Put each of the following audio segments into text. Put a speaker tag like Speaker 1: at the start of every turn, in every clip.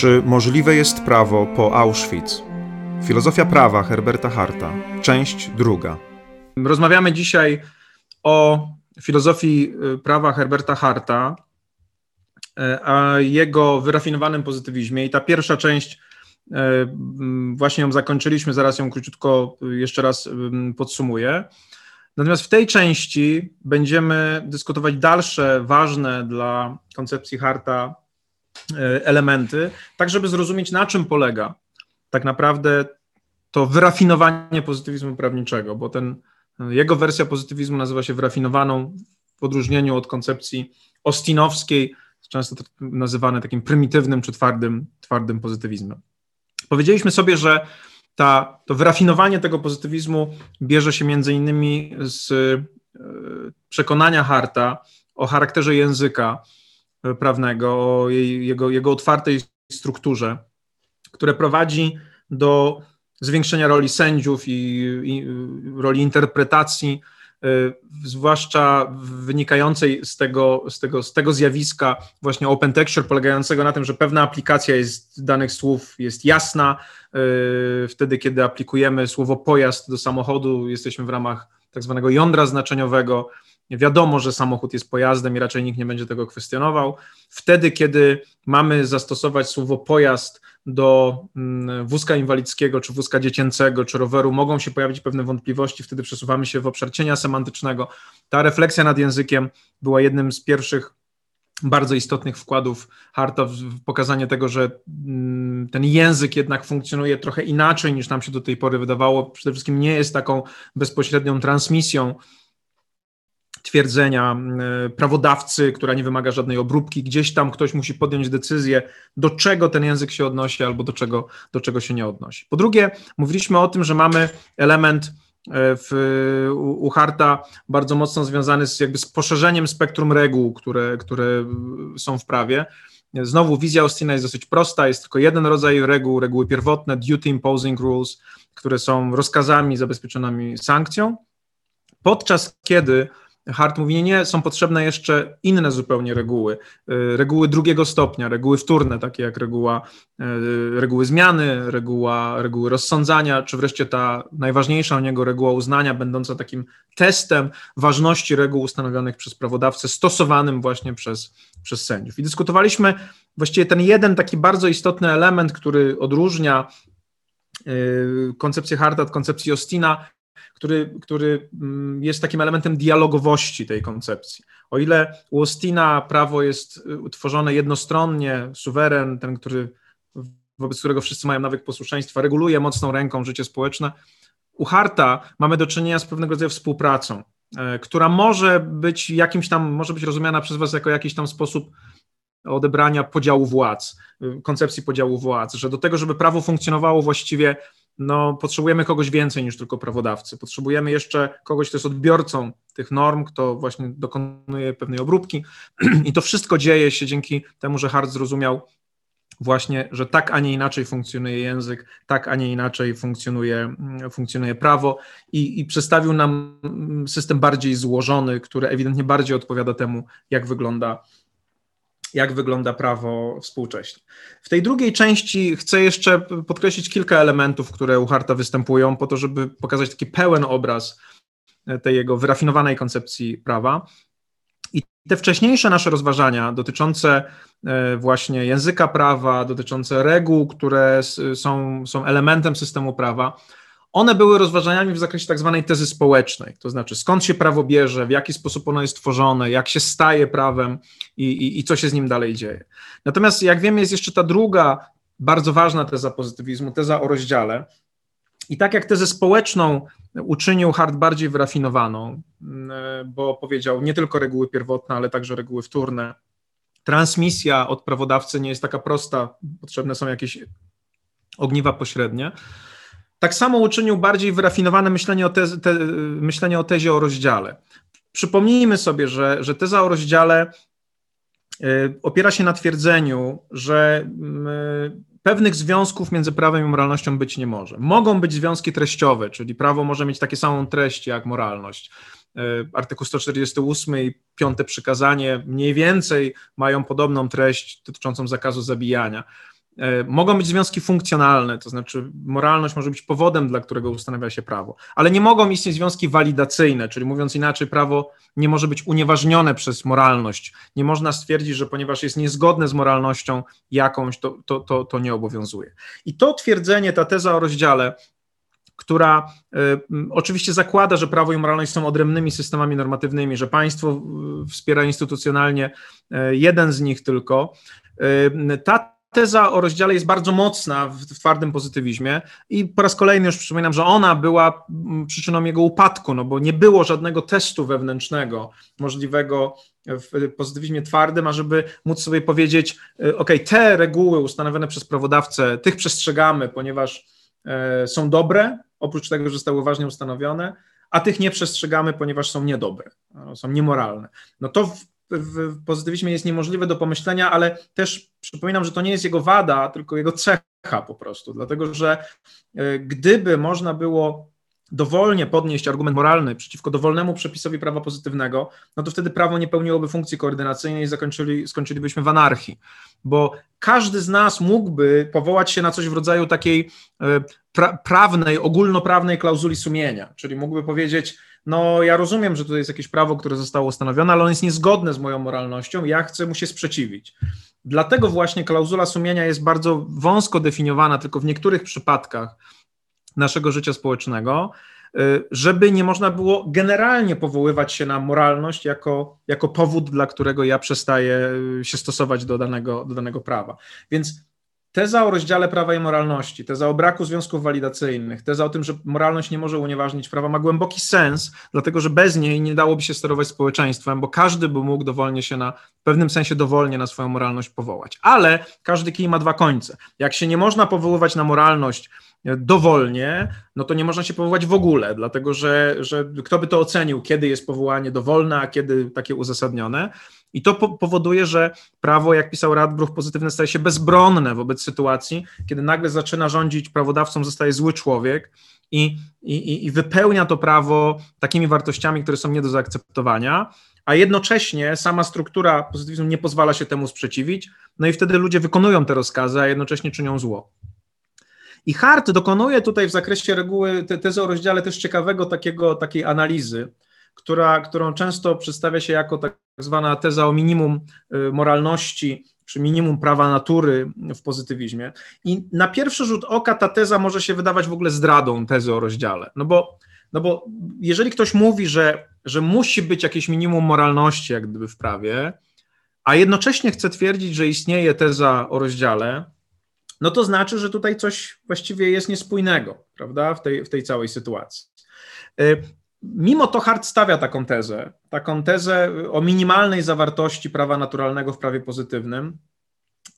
Speaker 1: Czy możliwe jest prawo po Auschwitz? Filozofia prawa Herberta Harta, część druga.
Speaker 2: Rozmawiamy dzisiaj o filozofii y, prawa Herberta Harta, y, a jego wyrafinowanym pozytywizmie. I ta pierwsza część, y, właśnie ją zakończyliśmy, zaraz ją króciutko jeszcze raz podsumuję. Natomiast w tej części będziemy dyskutować dalsze ważne dla koncepcji Harta elementy, tak żeby zrozumieć, na czym polega tak naprawdę to wyrafinowanie pozytywizmu prawniczego, bo ten, jego wersja pozytywizmu nazywa się wyrafinowaną w odróżnieniu od koncepcji ostinowskiej, często nazywane takim prymitywnym czy twardym, twardym pozytywizmem. Powiedzieliśmy sobie, że ta, to wyrafinowanie tego pozytywizmu bierze się między innymi z e, przekonania Harta o charakterze języka, prawnego, o jej, jego, jego otwartej strukturze, które prowadzi do zwiększenia roli sędziów i, i roli interpretacji, y, zwłaszcza wynikającej z tego, z, tego, z tego zjawiska właśnie open texture, polegającego na tym, że pewna aplikacja jest danych słów jest jasna. Y, wtedy, kiedy aplikujemy słowo pojazd do samochodu, jesteśmy w ramach tak zwanego jądra znaczeniowego, wiadomo, że samochód jest pojazdem i raczej nikt nie będzie tego kwestionował. Wtedy, kiedy mamy zastosować słowo pojazd do mm, wózka inwalidzkiego, czy wózka dziecięcego, czy roweru, mogą się pojawić pewne wątpliwości, wtedy przesuwamy się w obszar cienia semantycznego. Ta refleksja nad językiem była jednym z pierwszych bardzo istotnych wkładów Harta w pokazanie tego, że mm, ten język jednak funkcjonuje trochę inaczej niż nam się do tej pory wydawało. Przede wszystkim nie jest taką bezpośrednią transmisją twierdzenia e, prawodawcy, która nie wymaga żadnej obróbki. Gdzieś tam ktoś musi podjąć decyzję, do czego ten język się odnosi albo do czego, do czego się nie odnosi. Po drugie, mówiliśmy o tym, że mamy element e, w, u Harta bardzo mocno związany z, jakby z poszerzeniem spektrum reguł, które, które są w prawie. Znowu wizja Austina jest dosyć prosta, jest tylko jeden rodzaj reguł, reguły pierwotne, duty imposing rules, które są rozkazami zabezpieczonymi sankcją, podczas kiedy Hart mówi, nie, nie, są potrzebne jeszcze inne zupełnie reguły. Y, reguły drugiego stopnia, reguły wtórne, takie jak reguła, y, reguły zmiany, reguła, reguły rozsądzania, czy wreszcie ta najważniejsza u niego reguła uznania, będąca takim testem ważności reguł ustanowionych przez prawodawcę, stosowanym właśnie przez, przez sędziów. I dyskutowaliśmy właściwie ten jeden taki bardzo istotny element, który odróżnia y, koncepcję Harta od koncepcji Ostina, który, który mm, jest takim elementem dialogowości tej koncepcji. O ile u Austina prawo jest y, utworzone jednostronnie, suweren, ten, który, wobec którego wszyscy mają nawyk posłuszeństwa, reguluje mocną ręką życie społeczne, u Harta mamy do czynienia z pewnego rodzaju współpracą, e, która może być jakimś tam, może być rozumiana przez Was jako jakiś tam sposób odebrania podziału władz, y, koncepcji podziału władz, że do tego, żeby prawo funkcjonowało właściwie no, potrzebujemy kogoś więcej niż tylko prawodawcy. Potrzebujemy jeszcze kogoś, kto jest odbiorcą tych norm, kto właśnie dokonuje pewnej obróbki. I to wszystko dzieje się dzięki temu, że Hart zrozumiał właśnie, że tak, a nie inaczej funkcjonuje język, tak, a nie inaczej funkcjonuje, funkcjonuje prawo i, i przedstawił nam system bardziej złożony, który ewidentnie bardziej odpowiada temu, jak wygląda jak wygląda prawo współcześnie. W tej drugiej części chcę jeszcze podkreślić kilka elementów, które u Harta występują, po to, żeby pokazać taki pełen obraz tej jego wyrafinowanej koncepcji prawa. I te wcześniejsze nasze rozważania dotyczące e, właśnie języka prawa, dotyczące reguł, które są, są elementem systemu prawa, one były rozważaniami w zakresie tak zwanej tezy społecznej, to znaczy skąd się prawo bierze, w jaki sposób ono jest tworzone, jak się staje prawem i, i, i co się z nim dalej dzieje. Natomiast jak wiemy, jest jeszcze ta druga bardzo ważna teza pozytywizmu, teza o rozdziale. I tak jak tezę społeczną uczynił Hart bardziej wyrafinowaną, bo powiedział nie tylko reguły pierwotne, ale także reguły wtórne. Transmisja od prawodawcy nie jest taka prosta, potrzebne są jakieś ogniwa pośrednie tak samo uczynił bardziej wyrafinowane myślenie o, te, te, myślenie o tezie o rozdziale. Przypomnijmy sobie, że, że teza o rozdziale y, opiera się na twierdzeniu, że y, pewnych związków między prawem i moralnością być nie może. Mogą być związki treściowe, czyli prawo może mieć takie samą treść jak moralność. Y, artykuł 148 i piąte przykazanie mniej więcej mają podobną treść dotyczącą zakazu zabijania. E, mogą być związki funkcjonalne, to znaczy moralność może być powodem, dla którego ustanawia się prawo, ale nie mogą istnieć związki walidacyjne, czyli mówiąc inaczej, prawo nie może być unieważnione przez moralność. Nie można stwierdzić, że ponieważ jest niezgodne z moralnością jakąś, to, to, to, to nie obowiązuje. I to twierdzenie, ta teza o rozdziale, która y, oczywiście zakłada, że prawo i moralność są odrębnymi systemami normatywnymi, że państwo y, wspiera instytucjonalnie y, jeden z nich tylko. Ta teza o rozdziale jest bardzo mocna w, twardym pozytywizmie i po raz kolejny już przypominam, że ona była przyczyną jego upadku, no bo nie było żadnego testu wewnętrznego możliwego w pozytywizmie twardym, ażeby móc sobie powiedzieć, ok, te reguły ustanowione przez prawodawcę, tych przestrzegamy, ponieważ e, są dobre, oprócz tego, że zostały ważnie ustanowione, a tych nie przestrzegamy, ponieważ są niedobre, są niemoralne. No to w, w pozytywizmie jest niemożliwe do pomyślenia, ale też przypominam, że to nie jest jego wada, tylko jego cecha po prostu, dlatego że e, gdyby można było dowolnie podnieść argument moralny przeciwko dowolnemu przepisowi prawa pozytywnego, no to wtedy prawo nie pełniłoby funkcji koordynacyjnej i zakończyli, skończylibyśmy w anarchii. Bo każdy z nas mógłby powołać się na coś w rodzaju takiej e, pra prawnej, ogólnoprawnej klauzuli sumienia, czyli mógłby powiedzieć, no ja rozumiem, że to jest jakieś prawo, które zostało ustanowione, ale ono jest niezgodne z moją moralnością, ja chcę mu się sprzeciwić. Dlatego właśnie klauzula sumienia jest bardzo wąsko definiowana, tylko w niektórych przypadkach naszego życia społecznego, y, żeby nie można było generalnie powoływać się na moralność jako, jako powód, dla którego ja przestaję y, się stosować do danego, do danego prawa. Więc teza o rozdziale prawa i moralności, teza o braku związków walidacyjnych, teza o tym, że moralność nie może unieważnić prawa, ma głęboki sens, dlatego że bez niej nie dałoby się sterować społeczeństwem, bo każdy by mógł dowolnie się na, w pewnym sensie dowolnie na swoją moralność powołać. Ale każdy kij ma dwa końce. Jak się nie można powoływać na moralność, dowolnie, no to nie można się powołać w ogóle, dlatego że, że kto by to ocenił, kiedy jest powołanie dowolne, a kiedy takie uzasadnione. I to po powoduje, że prawo, jak pisał Radbruch, pozytywne staje się bezbronne wobec sytuacji, kiedy nagle zaczyna rządzić prawodawcą, zostaje zły człowiek i, i, i wypełnia to prawo takimi wartościami, które są nie do zaakceptowania, a jednocześnie sama struktura pozytywizmu nie pozwala się temu sprzeciwić, no i wtedy ludzie wykonują te rozkazy, a jednocześnie czynią zło. I Hart dokonuje tutaj w zakresie reguły te, tezy o rozdziale też ciekawego takiego, takiej analizy, która, którą często przedstawia się jako tak zwana teza o minimum y, moralności czy minimum prawa natury w pozytywizmie. I na pierwszy rzut oka ta teza może się wydawać w ogóle zdradą tezy o rozdziale. No bo, no bo jeżeli ktoś mówi, że, że musi być jakieś minimum moralności, jak gdyby w prawie, a jednocześnie chce twierdzić, że istnieje teza o rozdziale, no to znaczy, że tutaj coś właściwie jest niespójnego, prawda, w tej, w tej całej sytuacji. Mimo to Hart stawia taką tezę, taką tezę o minimalnej zawartości prawa naturalnego w prawie pozytywnym,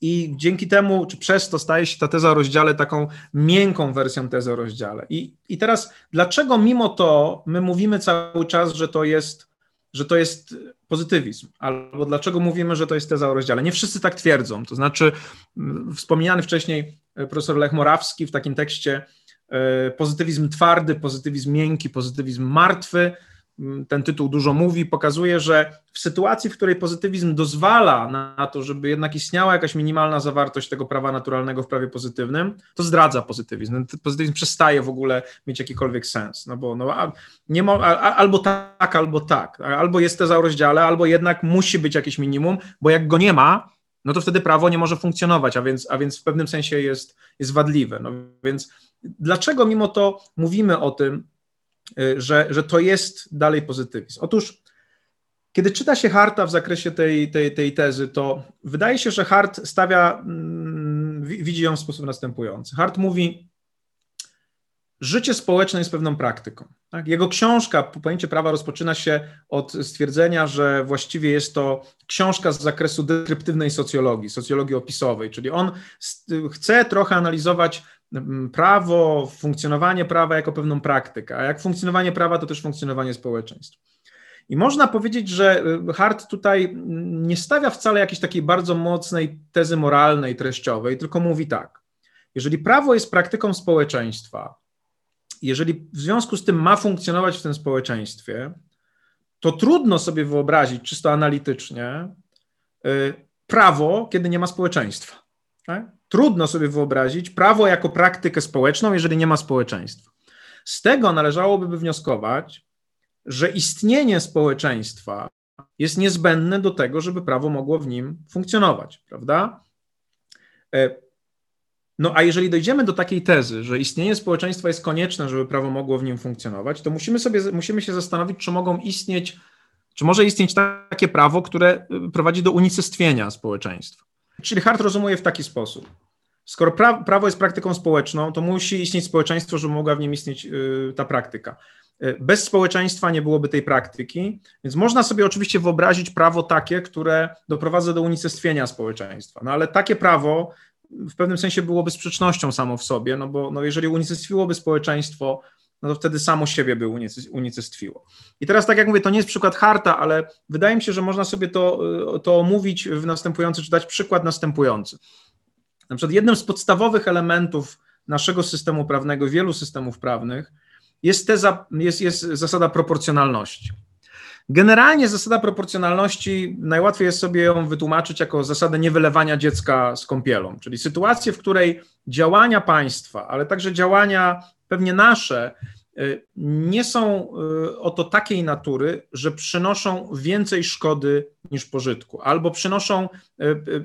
Speaker 2: i dzięki temu, czy przez to staje się ta teza o rozdziale taką miękką wersją tezy o rozdziale. I, I teraz, dlaczego mimo to my mówimy cały czas, że to jest, że to jest pozytywizm, albo dlaczego mówimy, że to jest teza o rozdziale. Nie wszyscy tak twierdzą. To znaczy, wspomniany wcześniej e, profesor Lech Morawski w takim tekście pozytywizm twardy, pozytywizm miękki, pozytywizm martwy Mm, ten tytuł dużo mówi, pokazuje, że w sytuacji, w której pozytywizm dozwala na to, żeby jednak istniała jakaś minimalna zawartość tego prawa naturalnego w prawie pozytywnym, to zdradza pozytywizm. Pozytywizm przestaje w ogóle mieć jakikolwiek sens, no bo no, nie ma, albo tak, albo tak, albo jest teza o rozdziale, albo jednak musi być jakieś minimum, bo jak go nie ma, no to wtedy prawo nie może funkcjonować, a więc, a więc w pewnym sensie jest, jest wadliwe. No więc dlaczego mimo to mówimy o tym, Y, że, że to jest dalej pozytywizm. Otóż, kiedy czyta się Harta w zakresie tej, tej, tej tezy, to wydaje się, że Hart stawia, mm, widzi ją w sposób następujący. Hart mówi, życie społeczne jest pewną praktyką. Tak? Jego książka, pojęcie prawa, rozpoczyna się od stwierdzenia, że właściwie jest to książka z zakresu deskryptywnej socjologii, socjologii opisowej, czyli on chce trochę analizować prawo, funkcjonowanie prawa jako pewną praktykę, a jak funkcjonowanie prawa, to też funkcjonowanie społeczeństw. I można powiedzieć, że y, Hart tutaj nie stawia wcale jakiejś takiej bardzo mocnej tezy moralnej, treściowej, tylko mówi tak: jeżeli prawo jest praktyką społeczeństwa, jeżeli w związku z tym ma funkcjonować w tym społeczeństwie, to trudno sobie wyobrazić czysto analitycznie y, prawo, kiedy nie ma społeczeństwa. Tak? Trudno sobie wyobrazić prawo jako praktykę społeczną, jeżeli nie ma społeczeństwa. Z tego należałoby wywnioskować, że istnienie społeczeństwa jest niezbędne do tego, żeby prawo mogło w nim funkcjonować, prawda? E, no a jeżeli dojdziemy do takiej tezy, że istnienie społeczeństwa jest konieczne, żeby prawo mogło w nim funkcjonować, to musimy sobie musimy się zastanowić, czy mogą istnieć, czy może istnieć takie prawo, które y, prowadzi do unicestwienia społeczeństwa. Czyli Hart rozumuje w taki sposób. Skoro pra, prawo jest praktyką społeczną, to musi istnieć społeczeństwo, żeby mogła w nim istnieć y, ta praktyka. Y, bez społeczeństwa nie byłoby tej praktyki, więc można sobie oczywiście wyobrazić prawo takie, które doprowadza do unicestwienia społeczeństwa. No ale takie prawo w pewnym sensie byłoby sprzecznością samo w sobie, no bo no jeżeli unicestwiłoby społeczeństwo, no to wtedy samo siebie by unicestwiło. I teraz, tak jak mówię, to nie jest przykład Harta, ale wydaje mi się, że można sobie to, to omówić w następujący, czy dać przykład następujący. Na przykład jednym z podstawowych elementów naszego systemu prawnego, wielu systemów prawnych, jest, teza, jest, jest zasada proporcjonalności. Generalnie zasada proporcjonalności najłatwiej jest sobie ją wytłumaczyć jako zasadę niewylewania dziecka z kąpielą, czyli sytuację, w której działania państwa, ale także działania pewnie nasze, y, nie są y, oto takiej natury, że przynoszą więcej szkody niż pożytku, albo przynoszą,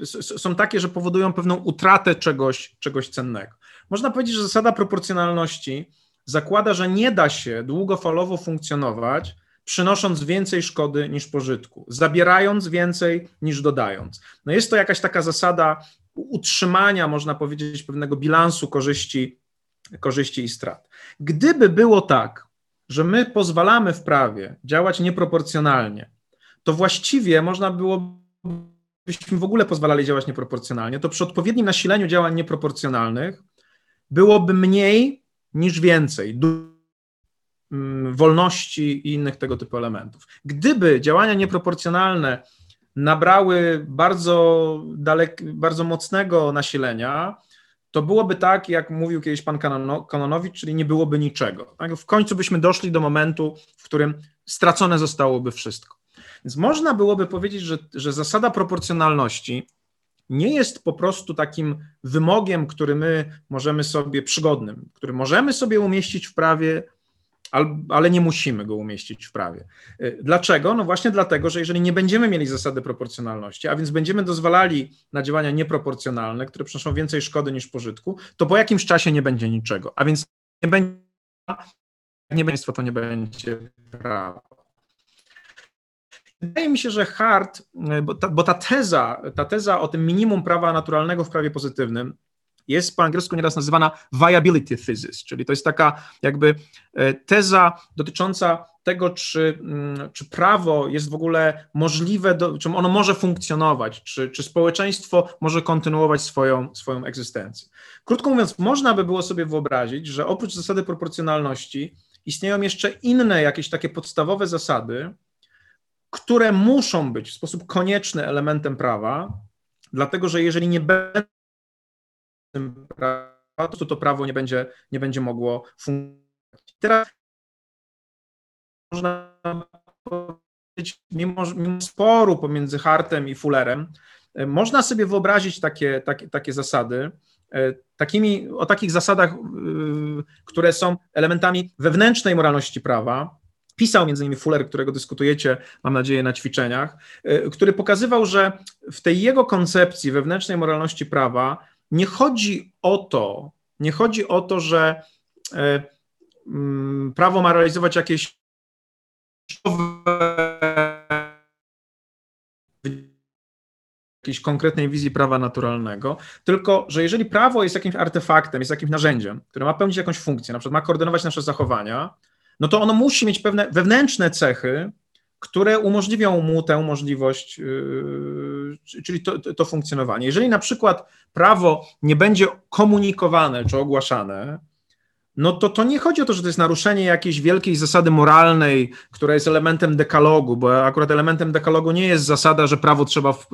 Speaker 2: y, są takie, że powodują pewną utratę czegoś, czegoś cennego. Można powiedzieć, że zasada proporcjonalności zakłada, że nie da się długofalowo funkcjonować, przynosząc więcej szkody niż pożytku, zabierając więcej niż dodając. No jest to jakaś taka zasada utrzymania, można powiedzieć, pewnego bilansu korzyści, korzyści i strat. Gdyby było tak, że my pozwalamy w prawie działać nieproporcjonalnie, to właściwie można było byśmy w ogóle pozwalali działać nieproporcjonalnie, to przy odpowiednim nasileniu działań nieproporcjonalnych byłoby mniej niż więcej Mm, wolności i innych tego typu elementów. Gdyby działania nieproporcjonalne nabrały bardzo, dalek, bardzo mocnego nasilenia, to byłoby tak, jak mówił kiedyś pan Kanonowicz, czyli nie byłoby niczego. Tak? W końcu byśmy doszli do momentu, w którym stracone zostałoby wszystko. Więc można byłoby powiedzieć, że, że zasada proporcjonalności nie jest po prostu takim wymogiem, który my możemy sobie przygodnym, który możemy sobie umieścić w prawie, ale nie musimy go umieścić w prawie. Y, dlaczego? No właśnie dlatego, że jeżeli nie będziemy mieli zasady proporcjonalności, a więc będziemy dozwalali na działania nieproporcjonalne, które przynoszą więcej szkody niż pożytku, to po jakimś czasie nie będzie niczego, a więc nie będzie, nie będzie to nie będzie prawo. Wydaje mi się, że Hart, y, bo ta, bo ta teza, ta teza o tym minimum prawa naturalnego w prawie pozytywnym, jest po angielsku nieraz nazywana viability thesis, czyli to jest taka jakby e, teza dotycząca tego, czy, mm, czy prawo jest w ogóle możliwe, do, czy ono może funkcjonować, czy, czy społeczeństwo może kontynuować swoją, swoją egzystencję. Krótko mówiąc, można by było sobie wyobrazić, że oprócz zasady proporcjonalności istnieją jeszcze inne jakieś takie podstawowe zasady, które muszą być w sposób konieczny elementem prawa, dlatego że jeżeli nie tym to prawo nie będzie, nie będzie mogło funkcjonować. Teraz można powiedzieć, mimo, mimo sporu pomiędzy Hartem i Fullerem, e, można sobie wyobrazić takie, takie, takie zasady, e, takimi, o takich zasadach, e, które są elementami wewnętrznej moralności prawa. Pisał między innymi Fuller, którego dyskutujecie, mam nadzieję, na ćwiczeniach, który pokazywał, że w tej jego koncepcji wewnętrznej moralności prawa nie chodzi o to, nie chodzi o to, że e, mm, prawo ma realizować jakieś jakiejś konkretnej wizji prawa naturalnego, tylko że jeżeli prawo jest jakimś artefaktem, jest jakimś narzędziem, które ma pełnić jakąś funkcję, na przykład ma koordynować nasze zachowania, no to ono musi mieć pewne wewnętrzne cechy, które umożliwią mu tę możliwość, yy, czyli to, to, funkcjonowanie. Jeżeli na przykład prawo nie będzie komunikowane czy ogłaszane, no to to nie chodzi o to, że to jest naruszenie jakiejś wielkiej zasady moralnej, która jest elementem dekalogu, bo akurat elementem dekalogu nie jest zasada, że prawo trzeba, w,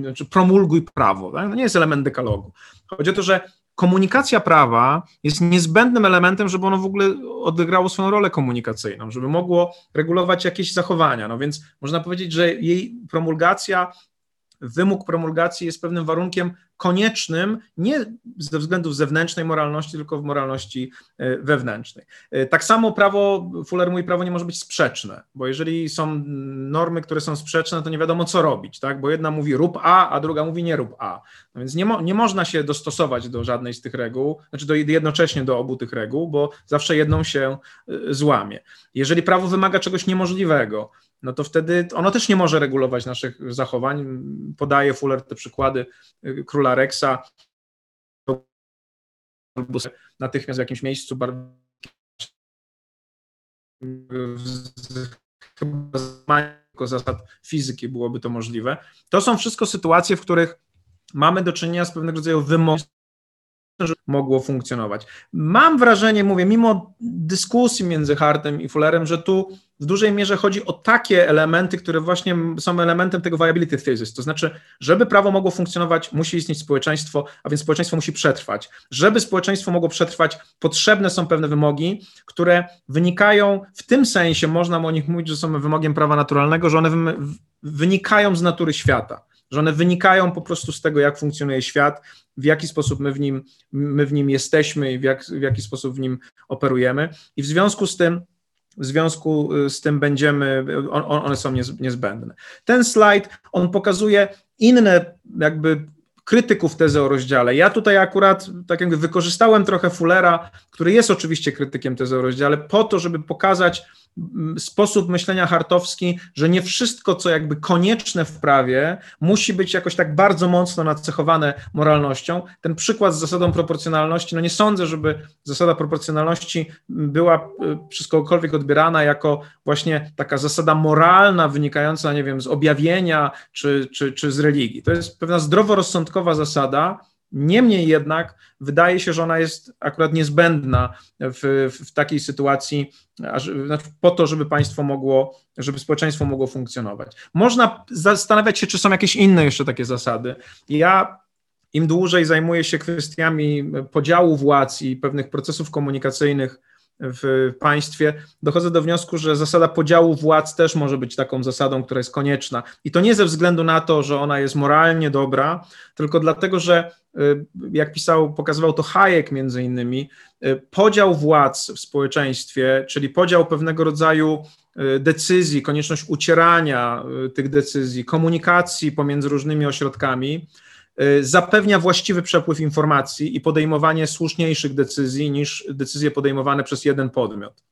Speaker 2: znaczy promulguj prawo. Tak? To nie jest element dekalogu. Chodzi o to, że komunikacja prawa jest niezbędnym elementem, żeby ono w ogóle odegrało swoją rolę komunikacyjną, żeby mogło regulować jakieś zachowania. No więc można powiedzieć, że jej promulgacja wymóg promulgacji jest pewnym warunkiem koniecznym nie ze względów zewnętrznej moralności, tylko w moralności e, wewnętrznej. E, tak samo prawo, Fuller mówi, prawo nie może być sprzeczne, bo jeżeli są normy, które są sprzeczne, to nie wiadomo co robić, tak? bo jedna mówi rób A, a druga mówi nie rób A. No więc nie, mo nie można się dostosować do żadnej z tych reguł, znaczy do, jednocześnie do obu tych reguł, bo zawsze jedną się e, złamie. Jeżeli prawo wymaga czegoś niemożliwego, no to wtedy ono też nie może regulować naszych zachowań. Podaje Fuller te przykłady y, króla Rexa, natychmiast w jakimś miejscu tylko zasad fizyki byłoby to możliwe. To są wszystko sytuacje, w których mamy do czynienia z pewnego rodzaju wymogami mogło funkcjonować. Mam wrażenie, mówię, mimo dyskusji między Hartem i Fullerem, że tu w dużej mierze chodzi o takie elementy, które właśnie są elementem tego viability thesis. To znaczy, żeby prawo mogło funkcjonować, musi istnieć społeczeństwo, a więc społeczeństwo musi przetrwać. Żeby społeczeństwo mogło przetrwać, potrzebne są pewne wymogi, które wynikają, w tym sensie można o nich mówić, że są wymogiem prawa naturalnego, że one wynikają z natury świata że one wynikają po prostu z tego, jak funkcjonuje świat, w jaki sposób my w nim, my w nim jesteśmy i w, jak, w jaki sposób w nim operujemy. I w związku z tym, w związku y, z tym będziemy, on, one są niezbędne. Ten slajd, on pokazuje inne jakby krytyków tezy o rozdziale. Ja tutaj akurat tak jakby wykorzystałem trochę Fullera, który jest oczywiście krytykiem tezy o rozdziale, po to, żeby pokazać, sposób myślenia hartowski, że nie wszystko, co jakby konieczne w prawie, musi być jakoś tak bardzo mocno nacechowane moralnością. Ten przykład z zasadą proporcjonalności, no nie sądzę, żeby zasada proporcjonalności była e, przez kogokolwiek odbierana jako właśnie taka zasada moralna, wynikająca, nie wiem, z objawienia czy, czy, czy z religii. To jest pewna zdroworozsądkowa zasada, Niemniej jednak wydaje się, że ona jest akurat niezbędna w, w takiej sytuacji, znaczy po to, żeby państwo mogło, żeby społeczeństwo mogło funkcjonować. Można zastanawiać się, czy są jakieś inne jeszcze takie zasady. Ja im dłużej zajmuję się kwestiami podziału władz i pewnych procesów komunikacyjnych w państwie, dochodzę do wniosku, że zasada podziału władz też może być taką zasadą, która jest konieczna. I to nie ze względu na to, że ona jest moralnie dobra, tylko dlatego, że y, jak pisał, pokazywał to Hayek między innymi, y, podział władz w społeczeństwie, czyli podział pewnego rodzaju y, decyzji, konieczność ucierania tych decyzji, komunikacji pomiędzy różnymi ośrodkami, zapewnia właściwy przepływ informacji i podejmowanie słuszniejszych decyzji niż decyzje podejmowane przez jeden podmiot.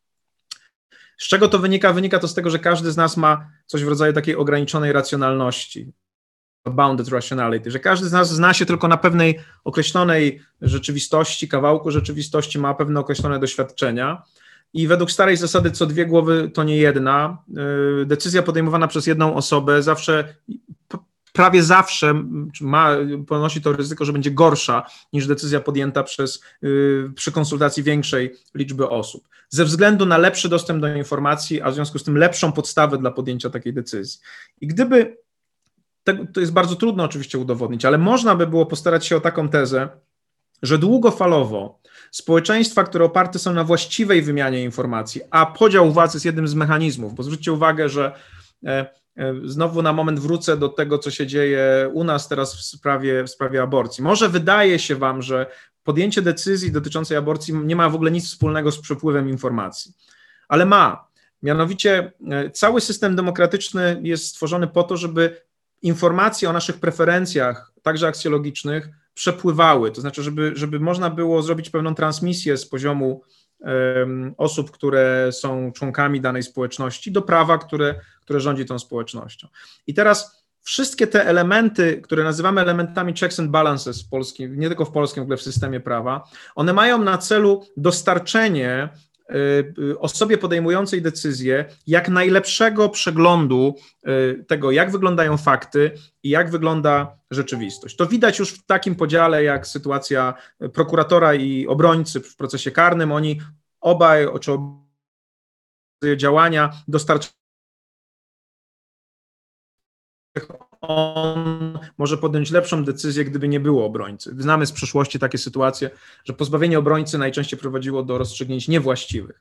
Speaker 2: Z czego to wynika? Wynika to z tego, że każdy z nas ma coś w rodzaju takiej ograniczonej racjonalności, bounded rationality, że każdy z nas zna się tylko na pewnej określonej rzeczywistości, kawałku rzeczywistości, ma pewne określone doświadczenia. I według starej zasady, co dwie głowy to nie jedna, y, decyzja podejmowana przez jedną osobę zawsze prawie zawsze ma, ponosi to ryzyko, że będzie gorsza niż decyzja podjęta przez, yy, przy konsultacji większej liczby osób. Ze względu na lepszy dostęp do informacji, a w związku z tym lepszą podstawę dla podjęcia takiej decyzji. I gdyby, to jest bardzo trudno oczywiście udowodnić, ale można by było postarać się o taką tezę, że długofalowo społeczeństwa, które oparte są na właściwej wymianie informacji, a podział władzy jest jednym z mechanizmów, bo zwróćcie uwagę, że E, znowu na moment wrócę do tego, co się dzieje u nas teraz w sprawie, w sprawie aborcji. Może wydaje się Wam, że podjęcie decyzji dotyczącej aborcji nie ma w ogóle nic wspólnego z przepływem informacji, ale ma. Mianowicie e, cały system demokratyczny jest stworzony po to, żeby informacje o naszych preferencjach, także aksjologicznych, przepływały. To znaczy, żeby, żeby można było zrobić pewną transmisję z poziomu osób, które są członkami danej społeczności, do prawa, które, które rządzi tą społecznością. I teraz wszystkie te elementy, które nazywamy elementami checks and balances w polskim, nie tylko w polskim, w ogóle w systemie prawa, one mają na celu dostarczenie osobie podejmującej decyzję jak najlepszego przeglądu y, tego, jak wyglądają fakty i jak wygląda rzeczywistość. To widać już w takim podziale, jak sytuacja prokuratora i obrońcy w procesie karnym. Oni obaj, czy działania dostarczają on może podjąć lepszą decyzję, gdyby nie było obrońcy. Znamy z przeszłości takie sytuacje, że pozbawienie obrońcy najczęściej prowadziło do rozstrzygnięć niewłaściwych.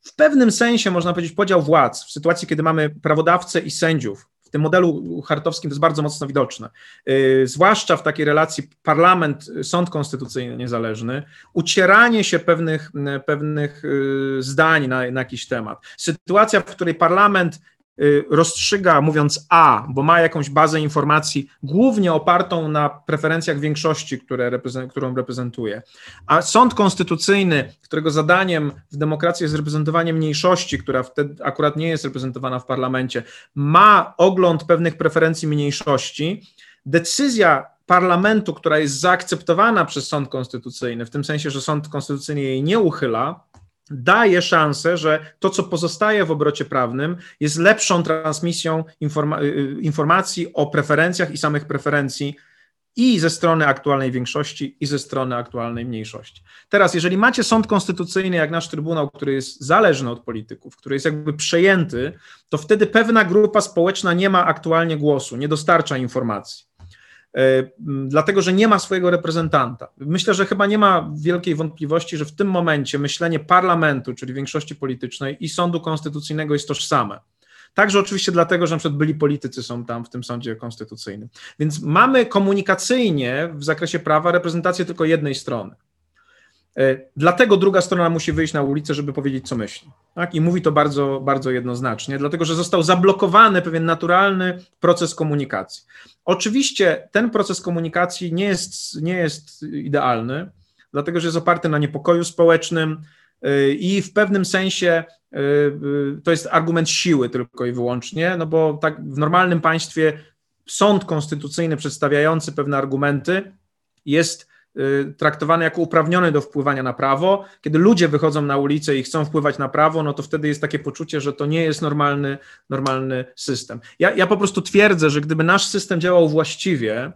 Speaker 2: W pewnym sensie można powiedzieć podział władz w sytuacji, kiedy mamy prawodawcę i sędziów w tym modelu hartowskim to jest bardzo mocno widoczne. Yy, zwłaszcza w takiej relacji parlament, sąd konstytucyjny niezależny, ucieranie się pewnych, pewnych yy, zdań na, na jakiś temat. Sytuacja, w której parlament rozstrzyga mówiąc A, bo ma jakąś bazę informacji, głównie opartą na preferencjach większości, które reprezent, którą reprezentuje. A sąd konstytucyjny, którego zadaniem w demokracji jest reprezentowanie mniejszości, która wtedy akurat nie jest reprezentowana w parlamencie, ma ogląd pewnych preferencji mniejszości, decyzja parlamentu, która jest zaakceptowana przez sąd konstytucyjny, w tym sensie, że sąd konstytucyjny jej nie uchyla, daje szansę, że to, co pozostaje w obrocie prawnym, jest lepszą transmisją informa y, y, informacji o preferencjach i samych preferencji i ze strony aktualnej większości, i ze strony aktualnej mniejszości. Teraz, jeżeli macie sąd konstytucyjny, jak nasz Trybunał, który jest zależny od polityków, który jest jakby przejęty, to wtedy pewna grupa społeczna nie ma aktualnie głosu, nie dostarcza informacji. E, dlatego że nie ma swojego reprezentanta. Myślę, że chyba nie ma wielkiej wątpliwości, że w tym momencie myślenie parlamentu, czyli większości politycznej i sądu konstytucyjnego jest tożsame. Także oczywiście dlatego, że na przykład byli politycy są tam w tym sądzie konstytucyjnym. Więc mamy komunikacyjnie w zakresie prawa reprezentację tylko jednej strony. E, dlatego druga strona musi wyjść na ulicę, żeby powiedzieć, co myśli. Tak? I mówi to bardzo, bardzo jednoznacznie, dlatego że został zablokowany pewien naturalny proces komunikacji. Oczywiście ten proces komunikacji nie jest, nie jest idealny, dlatego że jest oparty na niepokoju społecznym e, i w pewnym sensie e, to jest argument siły tylko i wyłącznie, no bo tak w normalnym państwie sąd konstytucyjny przedstawiający pewne argumenty jest traktowany jako uprawniony do wpływania na prawo. Kiedy ludzie wychodzą na ulicę i chcą wpływać na prawo, no to wtedy jest takie poczucie, że to nie jest normalny, normalny system. Ja, ja po prostu twierdzę, że gdyby nasz system działał właściwie,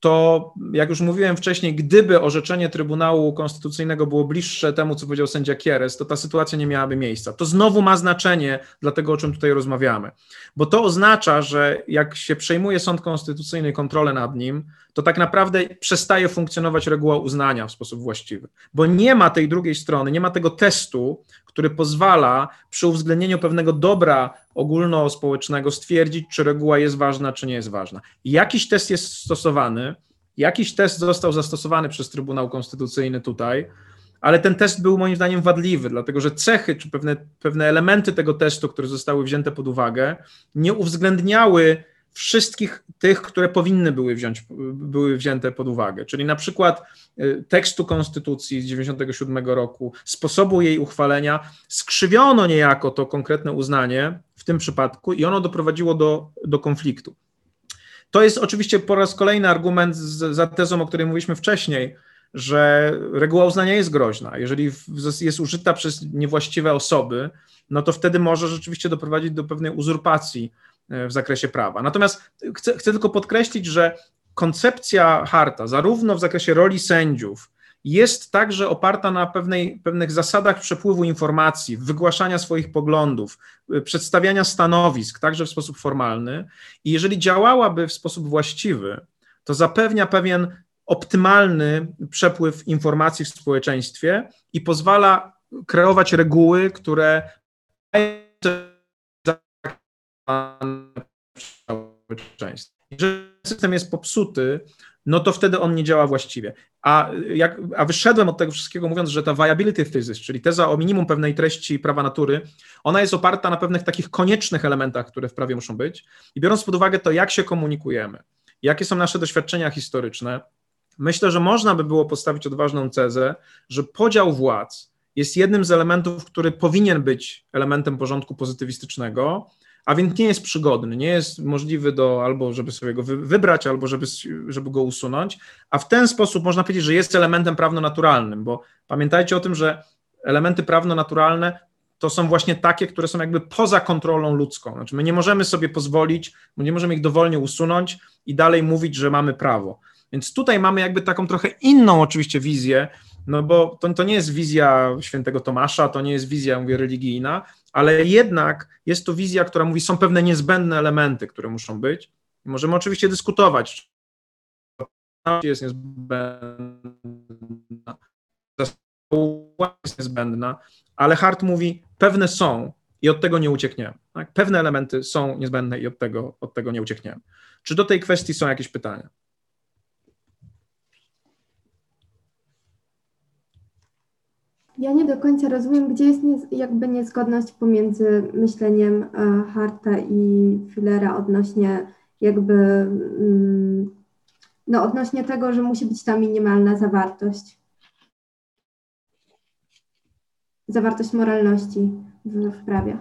Speaker 2: to jak już mówiłem wcześniej, gdyby orzeczenie Trybunału Konstytucyjnego było bliższe temu, co powiedział sędzia Kieres, to ta sytuacja nie miałaby miejsca. To znowu ma znaczenie dla tego, o czym tutaj rozmawiamy, bo to oznacza, że jak się przejmuje sąd konstytucyjny kontrolę nad nim, to tak naprawdę przestaje funkcjonować reguła uznania w sposób właściwy, bo nie ma tej drugiej strony, nie ma tego testu, który pozwala przy uwzględnieniu pewnego dobra ogólnospołecznego stwierdzić, czy reguła jest ważna, czy nie jest ważna. Jakiś test jest stosowany, jakiś test został zastosowany przez Trybunał Konstytucyjny tutaj, ale ten test był moim zdaniem wadliwy, dlatego że cechy czy pewne, pewne elementy tego testu, które zostały wzięte pod uwagę, nie uwzględniały wszystkich tych, które powinny były, wziąć, były wzięte pod uwagę, czyli na przykład y, tekstu Konstytucji z 1997 roku, sposobu jej uchwalenia, skrzywiono niejako to konkretne uznanie w tym przypadku i ono doprowadziło do, do konfliktu. To jest oczywiście po raz kolejny argument z, za tezą, o której mówiliśmy wcześniej, że reguła uznania jest groźna. Jeżeli jest użyta przez niewłaściwe osoby, no to wtedy może rzeczywiście doprowadzić do pewnej uzurpacji w zakresie prawa. Natomiast chcę, chcę tylko podkreślić, że koncepcja harta, zarówno w zakresie roli sędziów, jest także oparta na pewnej, pewnych zasadach przepływu informacji, wygłaszania swoich poglądów, e, przedstawiania stanowisk, także w sposób formalny. I jeżeli działałaby w sposób właściwy, to zapewnia pewien optymalny przepływ informacji w społeczeństwie i pozwala kreować reguły, które społeczeństwa. Jeżeli system jest popsuty, no to wtedy on nie działa właściwie. A, jak, a wyszedłem od tego wszystkiego mówiąc, że ta viability thesis, czyli teza o minimum pewnej treści prawa natury, ona jest oparta na pewnych takich koniecznych elementach, które w prawie muszą być. I biorąc pod uwagę to, jak się komunikujemy, jakie są nasze doświadczenia historyczne, myślę, że można by było postawić odważną tezę, że podział władz jest jednym z elementów, który powinien być elementem porządku pozytywistycznego, a więc nie jest przygodny, nie jest możliwy do albo żeby sobie go wybrać, albo żeby, żeby go usunąć, a w ten sposób można powiedzieć, że jest elementem prawno-naturalnym, bo pamiętajcie o tym, że elementy prawno-naturalne to są właśnie takie, które są jakby poza kontrolą ludzką. Znaczy my nie możemy sobie pozwolić, nie możemy ich dowolnie usunąć i dalej mówić, że mamy prawo. Więc tutaj mamy jakby taką trochę inną oczywiście wizję, no bo to, to nie jest wizja świętego Tomasza, to nie jest wizja, mówię, religijna, ale jednak jest to wizja, która mówi, są pewne niezbędne elementy, które muszą być. Możemy oczywiście dyskutować, czy jest niezbędna, jest niezbędna, ale Hart mówi, pewne są i od tego nie uciekniemy. Tak? Pewne elementy są niezbędne i od tego, od tego nie uciekniemy. Czy do tej kwestii są jakieś pytania?
Speaker 3: Ja nie do końca rozumiem, gdzie jest nie, jakby niezgodność pomiędzy myśleniem e, Harta i Fullera odnośnie jakby mm, no odnośnie tego, że musi być ta minimalna zawartość. Zawartość moralności w, w prawie.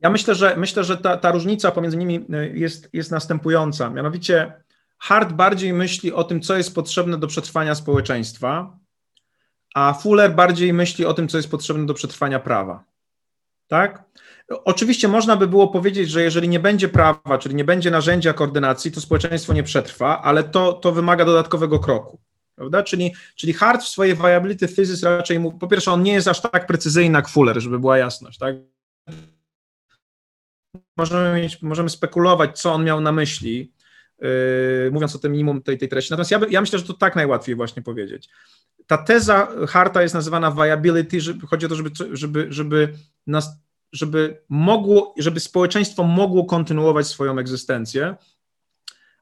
Speaker 2: Ja myślę, że myślę, że ta, ta różnica pomiędzy nimi e, jest, jest następująca. Mianowicie Hart bardziej myśli o tym, co jest potrzebne do przetrwania społeczeństwa, a Fuller bardziej myśli o tym, co jest potrzebne do przetrwania prawa. Tak? Oczywiście można by było powiedzieć, że jeżeli nie będzie prawa, czyli nie będzie narzędzia koordynacji, to społeczeństwo nie przetrwa, ale to, to wymaga dodatkowego kroku. Prawda? Czyli, czyli Hart w swojej viability thesis raczej mu, po pierwsze, on nie jest aż tak precyzyjny jak Fuller, żeby była jasność. Tak? Możemy, mieć, możemy spekulować, co on miał na myśli, mówiąc o tym minimum tej, tej treści. Natomiast ja, ja myślę, że to tak najłatwiej właśnie powiedzieć ta teza Harta jest nazywana viability, chodzi o to, żeby, żeby, żeby, nas, żeby mogło, żeby społeczeństwo mogło kontynuować swoją egzystencję,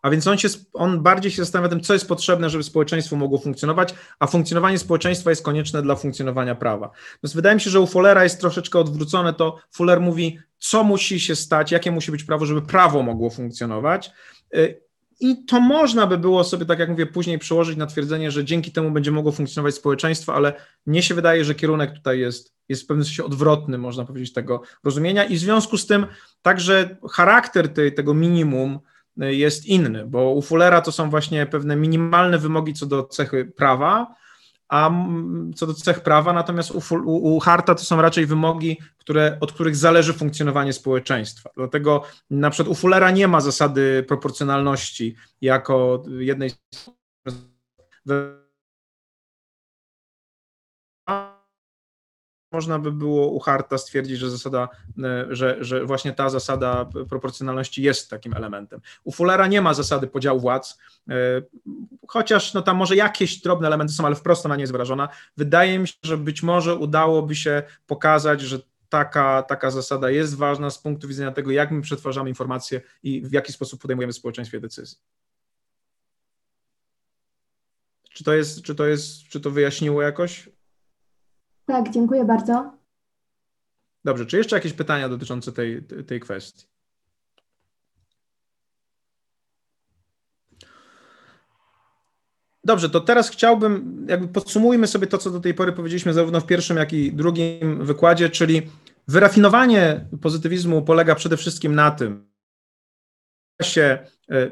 Speaker 2: a więc on, się, on bardziej się zastanawia tym, co jest potrzebne, żeby społeczeństwo mogło funkcjonować, a funkcjonowanie społeczeństwa jest konieczne dla funkcjonowania prawa. Więc wydaje mi się, że u Fullera jest troszeczkę odwrócone to. Fuller mówi, co musi się stać, jakie musi być prawo, żeby prawo mogło funkcjonować. I to można by było sobie, tak jak mówię, później przełożyć na twierdzenie, że dzięki temu będzie mogło funkcjonować społeczeństwo, ale mnie się wydaje, że kierunek tutaj jest, jest w pewnym sensie odwrotny, można powiedzieć, tego rozumienia. I w związku z tym także charakter tej, tego minimum y, jest inny, bo u Fullera to są właśnie pewne minimalne wymogi co do cechy prawa, a co do cech prawa, natomiast u, u, u Harta to są raczej wymogi, które, od których zależy funkcjonowanie społeczeństwa. Dlatego na przykład u Fullera nie ma zasady proporcjonalności jako jednej z można by było u Harta stwierdzić, że zasada, e, że, że właśnie ta zasada proporcjonalności jest takim elementem. U Fullera nie ma zasady podziału władz, e, chociaż no tam może jakieś drobne elementy są, ale wprost ona nie jest wyrażona. Wydaje mi się, że być może udałoby się pokazać, że taka, taka zasada jest ważna z punktu widzenia tego, jak my przetwarzamy informacje i w jaki sposób podejmujemy w społeczeństwie decyzje. Czy to jest, czy to jest, czy to wyjaśniło jakoś?
Speaker 3: Tak, dziękuję bardzo.
Speaker 2: Dobrze, czy jeszcze jakieś pytania dotyczące tej, tej kwestii? Dobrze, to teraz chciałbym, jakby podsumujmy sobie to, co do tej pory powiedzieliśmy zarówno w pierwszym, jak i drugim wykładzie, czyli wyrafinowanie pozytywizmu polega przede wszystkim na tym, się e,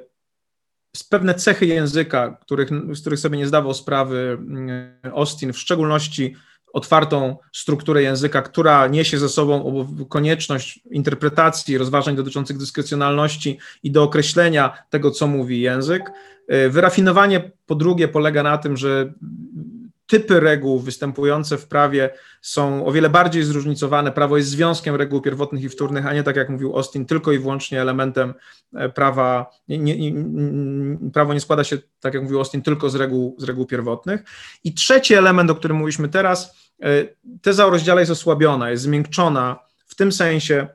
Speaker 2: z pewne cechy języka, których, z których sobie nie zdawał sprawy mm, Austin, w szczególności otwartą strukturę języka, która niesie ze sobą konieczność interpretacji, rozważań dotyczących dyskrecjonalności i do określenia tego, co mówi język. Y, wyrafinowanie po drugie polega na tym, że typy reguł występujące w prawie są o wiele bardziej zróżnicowane. Prawo jest związkiem reguł pierwotnych i wtórnych, a nie tak jak mówił Austin, tylko i wyłącznie elementem e, prawa. Nie, nie, prawo nie składa się, tak jak mówił Austin, tylko z reguł, z reguł pierwotnych. I trzeci element, o którym mówiliśmy teraz, e, teza o rozdziale jest osłabiona, jest zmiękczona w tym sensie,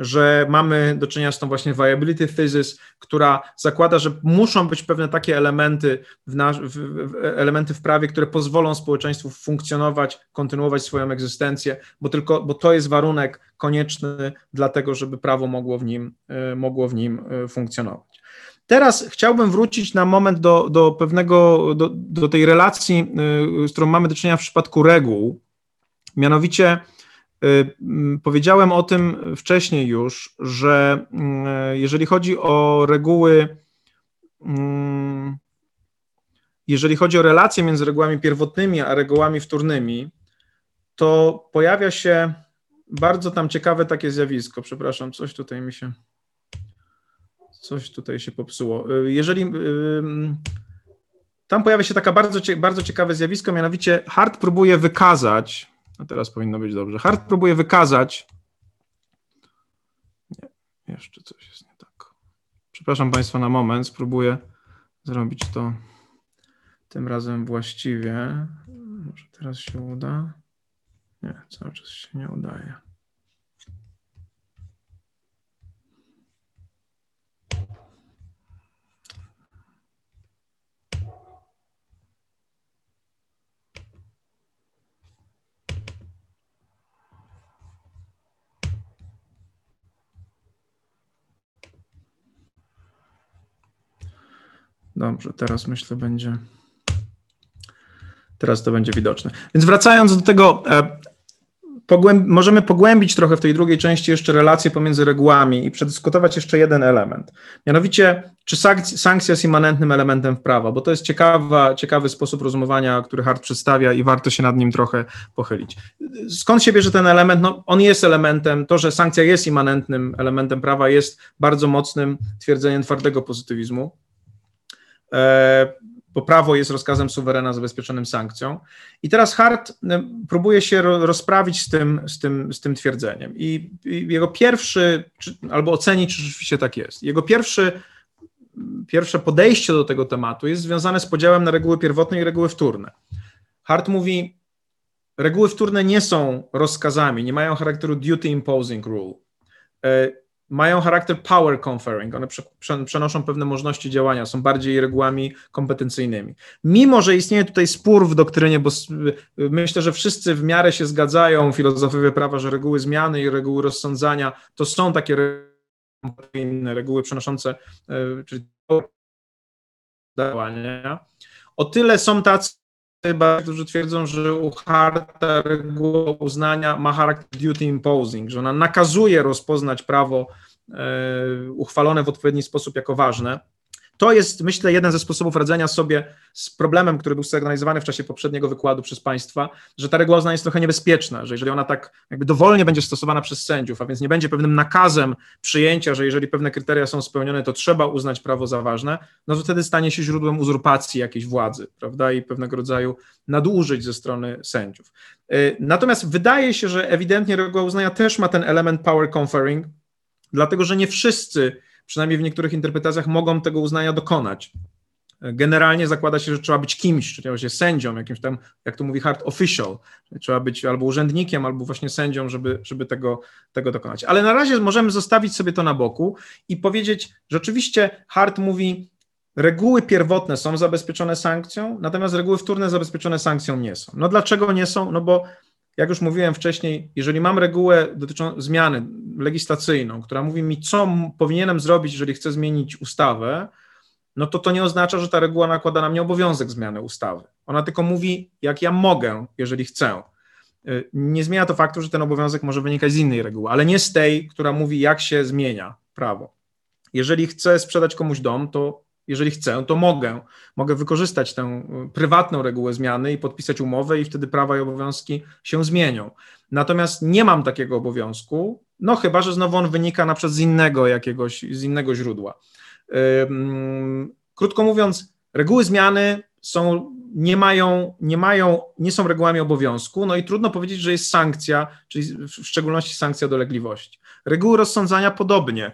Speaker 2: że mamy do czynienia z tą właśnie viability thesis, która zakłada, że muszą być pewne takie elementy w, w, w, elementy w prawie, które pozwolą społeczeństwu funkcjonować, kontynuować swoją egzystencję, bo tylko, bo to jest warunek konieczny dla tego, żeby prawo mogło w nim, e, mogło w nim e, funkcjonować. Teraz chciałbym wrócić na moment do, do pewnego, do, do tej relacji, e, z którą mamy do czynienia w przypadku reguł, mianowicie powiedziałem o tym wcześniej już, że mm, jeżeli chodzi o reguły, mm, jeżeli chodzi o relacje między regułami pierwotnymi a regułami wtórnymi, to pojawia się bardzo tam ciekawe takie zjawisko. Przepraszam, coś tutaj mi się. Coś tutaj się popsuło. Y, jeżeli. Y, tam pojawia się taka bardzo, bardzo ciekawe zjawisko, mianowicie Hart próbuje wykazać, a teraz powinno być dobrze. Hart próbuje wykazać. Nie, jeszcze coś jest nie tak. Przepraszam Państwa na moment, spróbuję zrobić to tym razem właściwie. Może teraz się uda. Nie, cały czas się nie udaje. Dobrze, teraz myślę będzie. Teraz to będzie widoczne. Więc wracając do tego, e, pogłęb możemy pogłębić trochę w tej drugiej części jeszcze relacje pomiędzy regułami i przedyskutować jeszcze jeden element. Mianowicie, czy sankcja jest immanentnym elementem prawa, bo to jest ciekawa, ciekawy sposób rozumowania, który Hart przedstawia i warto się nad nim trochę pochylić. Skąd się bierze ten element? No, on jest elementem, to, że sankcja jest immanentnym elementem prawa, jest bardzo mocnym twierdzeniem twardego pozytywizmu. E, bo prawo jest rozkazem suwerena zabezpieczonym sankcją. I teraz Hart próbuje się rozprawić z tym, z tym, z tym twierdzeniem. I, jego pierwszy, czy, albo ocenić, czy rzeczywiście tak jest. Jego pierwszy, pierwsze podejście do tego tematu jest związane z podziałem na reguły pierwotne i reguły wtórne. Hart mówi, reguły wtórne nie są rozkazami, nie mają charakteru duty imposing rule. Mają charakter power conferring, one przenoszą pewne możliwości działania, są bardziej regułami kompetencyjnymi. Mimo, że istnieje tutaj spór w doktrynie, bo myślę, że wszyscy w miarę się zgadzają, filozofowie prawa, że reguły zmiany i reguły rozsądzania to są takie reguły przenoszące, e, czyli działania. O tyle są tacy chyba, którzy twierdzą, że u Harta reguła uznania ma charakter duty imposing, że ona nakazuje rozpoznać prawo e, uchwalone w odpowiedni sposób jako ważne. To jest, myślę, jeden ze sposobów radzenia sobie z problemem, który był sygnalizowany w czasie poprzedniego wykładu przez Państwa, że ta reguła uznania jest trochę niebezpieczna, że jeżeli ona tak jakby dowolnie będzie stosowana przez sędziów, a więc nie będzie pewnym nakazem przyjęcia, że jeżeli pewne kryteria są spełnione, to trzeba uznać prawo za ważne, no to wtedy stanie się źródłem uzurpacji jakiejś władzy, prawda, i pewnego rodzaju nadużyć ze strony sędziów. Y, natomiast wydaje się, że ewidentnie reguła uznania też ma ten element power conferring, dlatego że nie wszyscy przynajmniej w niektórych interpretacjach, mogą tego uznania dokonać. Generalnie zakłada się, że trzeba być kimś, czyli właśnie sędzią, jakimś tam, jak to mówi Hart, official. Trzeba być albo urzędnikiem, albo właśnie sędzią, żeby, żeby tego, tego dokonać. Ale na razie możemy zostawić sobie to na boku i powiedzieć, rzeczywiście Hart mówi, reguły pierwotne są zabezpieczone sankcją, natomiast reguły wtórne zabezpieczone sankcją nie są. No dlaczego nie są? No bo jak już mówiłem wcześniej, jeżeli mam regułę dotyczącą zmiany legislacyjną, która mówi mi, co powinienem zrobić, jeżeli chcę zmienić ustawę, no to to nie oznacza, że ta reguła nakłada na mnie obowiązek zmiany ustawy. Ona tylko mówi, jak ja mogę, jeżeli chcę. Y, nie zmienia to faktu, że ten obowiązek może wynikać z innej reguły, ale nie z tej, która mówi, jak się zmienia prawo. Jeżeli chcę sprzedać komuś dom, to jeżeli chcę, to mogę. Mogę wykorzystać tę y, prywatną regułę zmiany i podpisać umowę, i wtedy prawa i obowiązki się zmienią. Natomiast nie mam takiego obowiązku, no chyba, że znowu on wynika na przykład z innego jakiegoś, z innego źródła. Krótko mówiąc, reguły zmiany są, nie mają, nie mają, nie są regułami obowiązku, no i trudno powiedzieć, że jest sankcja, czyli w szczególności sankcja dolegliwości. Reguły rozsądzania podobnie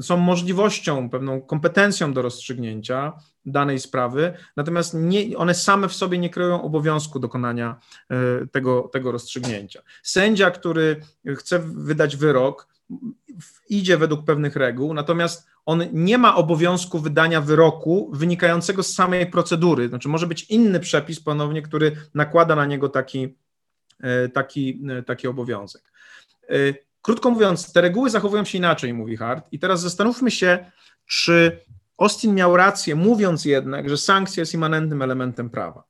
Speaker 2: są możliwością, pewną kompetencją do rozstrzygnięcia danej sprawy, natomiast nie, one same w sobie nie kreują obowiązku dokonania e, tego, tego rozstrzygnięcia. Sędzia, który chce wydać wyrok, idzie według pewnych reguł, natomiast on nie ma obowiązku wydania wyroku wynikającego z samej procedury. Znaczy, może być inny przepis ponownie, który nakłada na niego taki, e, taki, e, taki obowiązek. Krótko mówiąc, te reguły zachowują się inaczej, mówi Hart. I teraz zastanówmy się, czy Austin miał rację, mówiąc jednak, że sankcja jest immanentnym elementem prawa.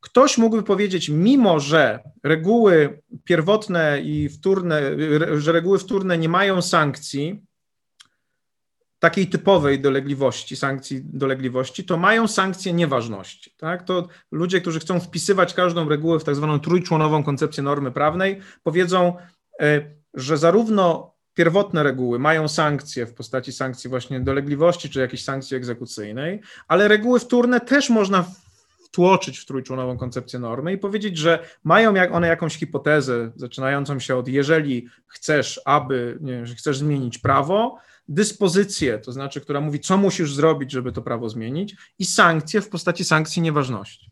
Speaker 2: Ktoś mógłby powiedzieć, mimo że reguły pierwotne i wtórne, że reguły wtórne nie mają sankcji, takiej typowej dolegliwości, sankcji dolegliwości, to mają sankcje nieważności. Tak? To ludzie, którzy chcą wpisywać każdą regułę w tak zwaną trójczłonową koncepcję normy prawnej, powiedzą, e, że zarówno pierwotne reguły mają sankcje w postaci sankcji właśnie dolegliwości czy jakiejś sankcji egzekucyjnej, ale reguły wtórne też można wtłoczyć w trójczłonową koncepcję normy i powiedzieć, że mają jak one jakąś hipotezę zaczynającą się od jeżeli chcesz, aby, nie wiem, że chcesz zmienić prawo, dyspozycję, to znaczy, która mówi, co musisz zrobić, żeby to prawo zmienić, i sankcje w postaci sankcji nieważności.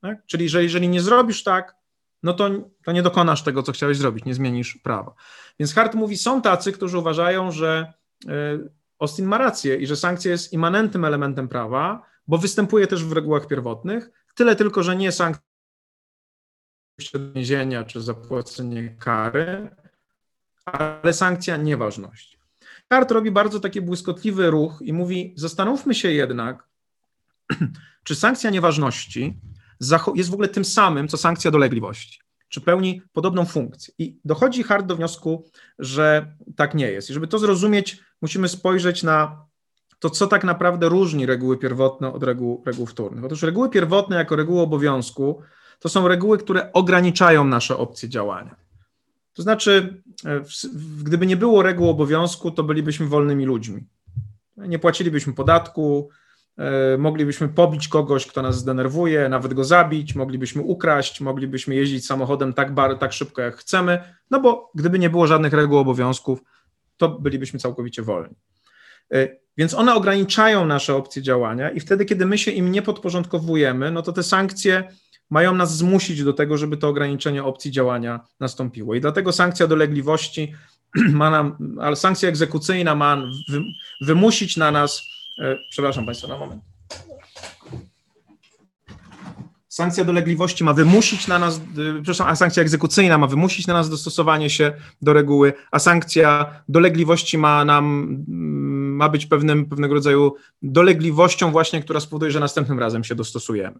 Speaker 2: Tak? Czyli, że jeżeli nie zrobisz tak, no to, to nie dokonasz tego, co chciałeś zrobić, nie zmienisz prawa. Więc Hart mówi, są tacy, którzy uważają, że e, Austin ma rację i że sankcja jest immanentnym elementem prawa, bo występuje też w regułach pierwotnych, tyle tylko, że nie sankcja więzienia czy zapłacenie kary, ale sankcja nieważności. Hart robi bardzo taki błyskotliwy ruch i mówi, zastanówmy się jednak, czy sankcja nieważności jest w ogóle tym samym, co sankcja dolegliwości? Czy pełni podobną funkcję? I dochodzi Hart do wniosku, że tak nie jest. I żeby to zrozumieć, musimy spojrzeć na to, co tak naprawdę różni reguły pierwotne od reguł, reguł wtórnych. Otóż reguły pierwotne jako reguły obowiązku to są reguły, które ograniczają nasze opcje działania. To znaczy, e, gdyby nie było reguł obowiązku, to bylibyśmy wolnymi ludźmi. Nie płacilibyśmy podatku, moglibyśmy pobić kogoś, kto nas zdenerwuje, nawet go zabić, moglibyśmy ukraść, moglibyśmy jeździć samochodem tak, bar, tak szybko, jak chcemy, no bo gdyby nie było żadnych reguł obowiązków, to bylibyśmy całkowicie wolni. E, więc one ograniczają nasze opcje działania i wtedy, kiedy my się im nie podporządkowujemy, no to te sankcje mają nas zmusić do tego, żeby to ograniczenie opcji działania nastąpiło. I dlatego sankcja dolegliwości ma nam, ale sankcja egzekucyjna ma wymusić na nas, e, przepraszam Państwa na moment. Sankcja dolegliwości ma wymusić na nas, e, przepraszam, a sankcja egzekucyjna ma wymusić na nas dostosowanie się do reguły, a sankcja dolegliwości ma nam, ma być pewnym, pewnego rodzaju dolegliwością właśnie, która spowoduje, że następnym razem się dostosujemy.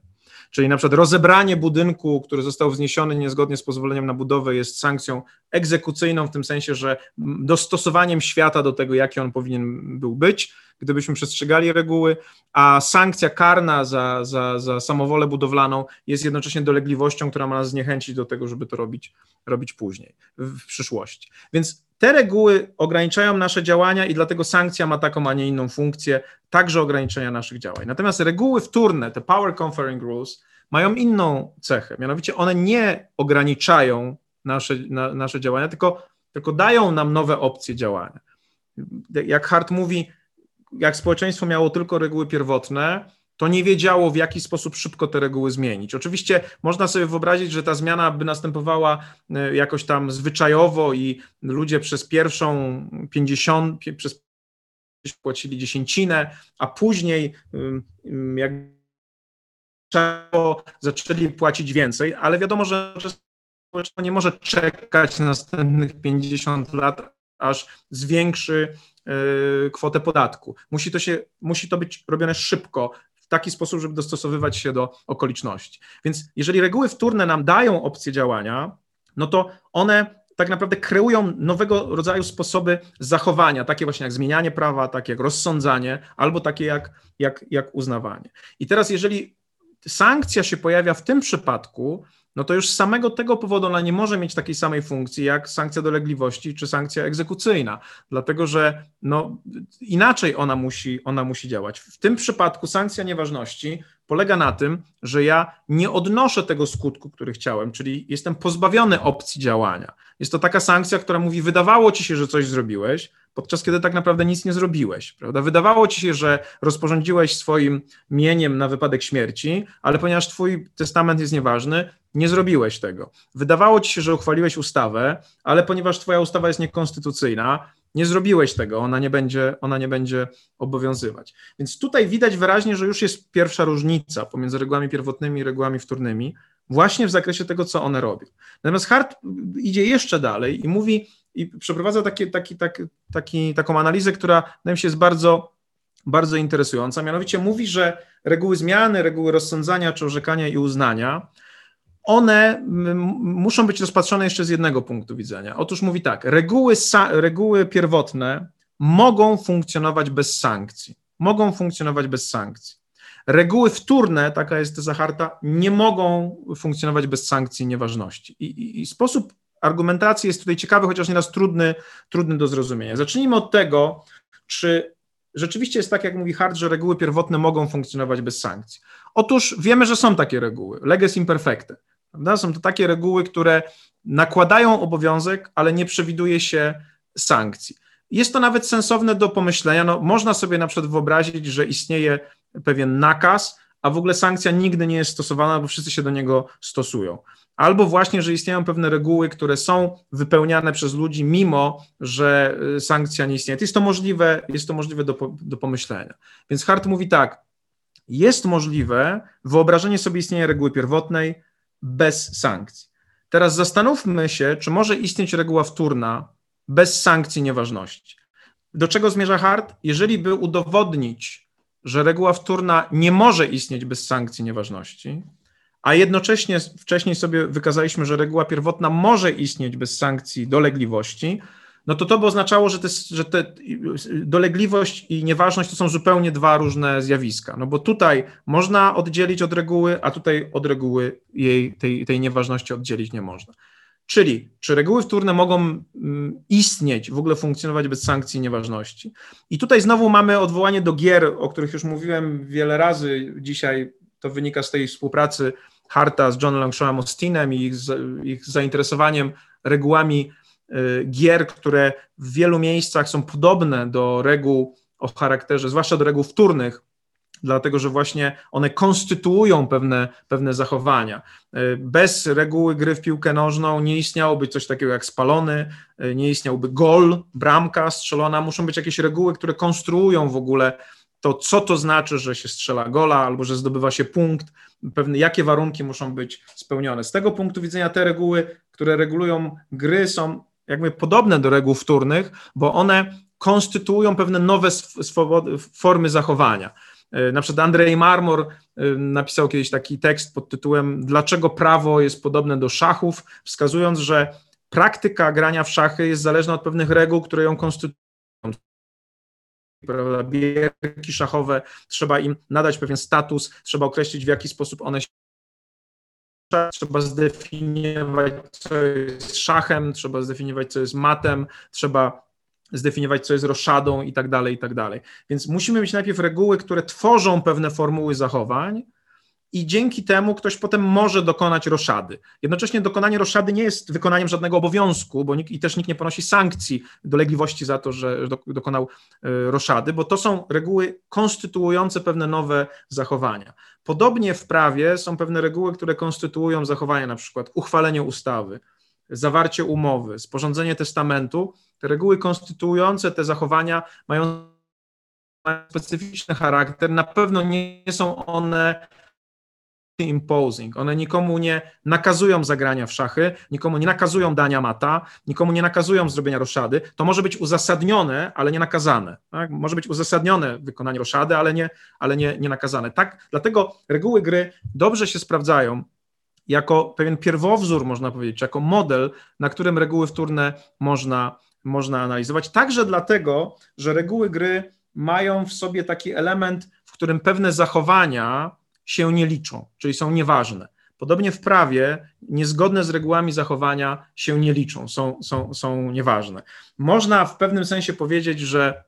Speaker 2: Czyli na przykład rozebranie budynku, który został wzniesiony niezgodnie z pozwoleniem na budowę, jest sankcją egzekucyjną, w tym sensie, że dostosowaniem świata do tego, jaki on powinien był być, gdybyśmy przestrzegali reguły, a sankcja karna za, za, za samowolę budowlaną jest jednocześnie dolegliwością, która ma nas zniechęcić do tego, żeby to robić, robić później, w, przyszłości. Więc te reguły ograniczają nasze działania i dlatego sankcja ma taką, a nie inną funkcję, także ograniczenia naszych działań. Natomiast reguły wtórne, te power conferring rules, mają inną cechę, mianowicie one nie ograniczają nasze, na, nasze działania, tylko, tylko dają nam nowe opcje działania. Jak Hart mówi, jak społeczeństwo miało tylko reguły pierwotne, to nie wiedziało, w jaki sposób szybko te reguły zmienić. Oczywiście można sobie wyobrazić, że ta zmiana by następowała e, jakoś tam zwyczajowo i ludzie przez pierwszą 50, przez płacili dziesięcinę, a później jak zaczęli płacić więcej, ale wiadomo, że społeczeństwo nie może czekać na następnych 50 lat, aż zwiększy e, kwotę podatku. Musi to, się, musi to być robione szybko, w taki sposób, żeby dostosowywać się do okoliczności. Więc jeżeli reguły wtórne nam dają opcje działania, no to one tak naprawdę kreują nowego rodzaju sposoby zachowania, takie właśnie jak zmienianie prawa, takie jak rozsądzanie, albo takie jak, jak, jak uznawanie. I teraz, jeżeli sankcja się pojawia w tym przypadku, no to już z samego tego powodu ona nie może mieć takiej samej funkcji jak sankcja dolegliwości czy sankcja egzekucyjna, dlatego że no, inaczej ona musi, ona musi działać. W tym przypadku sankcja nieważności polega na tym, że ja nie odnoszę tego skutku, który chciałem, czyli jestem pozbawiony opcji działania. Jest to taka sankcja, która mówi: wydawało ci się, że coś zrobiłeś, podczas kiedy tak naprawdę nic nie zrobiłeś, prawda? Wydawało ci się, że rozporządziłeś swoim mieniem na wypadek śmierci, ale ponieważ twój testament jest nieważny, nie zrobiłeś tego. Wydawało ci się, że uchwaliłeś ustawę, ale ponieważ twoja ustawa jest niekonstytucyjna, nie zrobiłeś tego, ona nie będzie, ona nie będzie obowiązywać. Więc tutaj widać wyraźnie, że już jest pierwsza różnica pomiędzy regułami pierwotnymi i regułami wtórnymi, właśnie w zakresie tego, co one robią. Natomiast Hart idzie jeszcze dalej i mówi, i przeprowadza taki, taki, taki, taki, taką analizę, która wydaje mi się jest bardzo, bardzo interesująca. Mianowicie mówi, że reguły zmiany, reguły rozsądzania czy orzekania i uznania, one muszą być rozpatrzone jeszcze z jednego punktu widzenia. Otóż mówi tak, reguły, reguły pierwotne mogą funkcjonować bez sankcji. Mogą funkcjonować bez sankcji. Reguły wtórne, taka jest teza Harta, nie mogą funkcjonować bez sankcji nieważności. I, i, i sposób argumentacji jest tutaj ciekawy, chociaż nieraz trudny, trudny do zrozumienia. Zacznijmy od tego, czy rzeczywiście jest tak, jak mówi Hart, że reguły pierwotne mogą funkcjonować bez sankcji. Otóż wiemy, że są takie reguły, leges imperfecte. Prawda? Są to takie reguły, które nakładają obowiązek, ale nie przewiduje się sankcji. Jest to nawet sensowne do pomyślenia. No, można sobie na przykład wyobrazić, że istnieje pewien nakaz, a w ogóle sankcja nigdy nie jest stosowana, bo wszyscy się do niego stosują. Albo właśnie, że istnieją pewne reguły, które są wypełniane przez ludzi, mimo że y, sankcja nie istnieje. Jest to możliwe, jest to możliwe do, do pomyślenia. Więc Hart mówi tak, jest możliwe wyobrażenie sobie istnienia reguły pierwotnej bez sankcji. Teraz zastanówmy się, czy może istnieć reguła wtórna bez sankcji nieważności. Do czego zmierza Hart? Jeżeli by udowodnić, że reguła wtórna nie może istnieć bez sankcji nieważności, a jednocześnie wcześniej sobie wykazaliśmy, że reguła pierwotna może istnieć bez sankcji dolegliwości, no to to by oznaczało, że te, że te dolegliwość i nieważność to są zupełnie dwa różne zjawiska. No bo tutaj można oddzielić od reguły, a tutaj od reguły jej, tej, tej nieważności oddzielić nie można. Czyli czy reguły wtórne mogą mm, istnieć, w ogóle funkcjonować bez sankcji nieważności? I tutaj znowu mamy odwołanie do gier, o których już mówiłem wiele razy dzisiaj. To wynika z tej współpracy Harta z Johnem Longshawem Austinem i ich, ich zainteresowaniem regułami gier, które w wielu miejscach są podobne do reguł o charakterze, zwłaszcza do reguł wtórnych, dlatego że właśnie one konstytuują pewne, pewne zachowania. Y, bez reguły gry w piłkę nożną nie istniałoby coś takiego jak spalony, y, nie istniałby gol, bramka strzelona. Muszą być jakieś reguły, które konstruują w ogóle to, co to znaczy, że się strzela gola albo że zdobywa się punkt, pewne jakie warunki muszą być spełnione. Z tego punktu widzenia te reguły, które regulują gry są jakby podobne do reguł wtórnych, bo one konstytuują pewne nowe swobody, formy zachowania. E, na przykład Andrzej Marmor e, napisał kiedyś taki tekst pod tytułem Dlaczego prawo jest podobne do szachów, wskazując, że praktyka grania w szachy jest zależna od pewnych reguł, które ją konstytuują prawda, bierki szachowe, trzeba im nadać pewien status, trzeba określić w jaki sposób one się trzeba zdefiniować, co jest szachem, trzeba zdefiniować, co jest matem, trzeba zdefiniować, co jest roszadą i tak dalej, i tak dalej. Więc musimy mieć najpierw reguły, które tworzą pewne formuły zachowań, i dzięki temu ktoś potem może dokonać roszady. Jednocześnie dokonanie roszady nie jest wykonaniem żadnego obowiązku, bo nikt, i też nikt nie ponosi sankcji, dolegliwości za to, że dokonał e, roszady, bo to są reguły konstytuujące pewne nowe zachowania. Podobnie w prawie są pewne reguły, które konstytuują zachowania, na przykład uchwalenie ustawy, zawarcie umowy, sporządzenie testamentu. Te reguły konstytuujące te zachowania mają specyficzny charakter. Na pewno nie są one imposing. One nikomu nie nakazują zagrania w szachy, nikomu nie nakazują dania mata, nikomu nie nakazują zrobienia roszady. To może być uzasadnione, ale nie nakazane. Tak? Może być uzasadnione wykonanie roszady, ale nie, ale nie, nie nakazane. Tak? Dlatego reguły gry dobrze się sprawdzają jako pewien pierwowzór, można powiedzieć, jako model, na którym reguły wtórne można, można analizować. Także dlatego, że reguły gry mają w sobie taki element, w którym pewne zachowania, się nie liczą, czyli są nieważne. Podobnie w prawie niezgodne z regułami zachowania się nie liczą, są, są, są nieważne. Można w pewnym sensie powiedzieć, że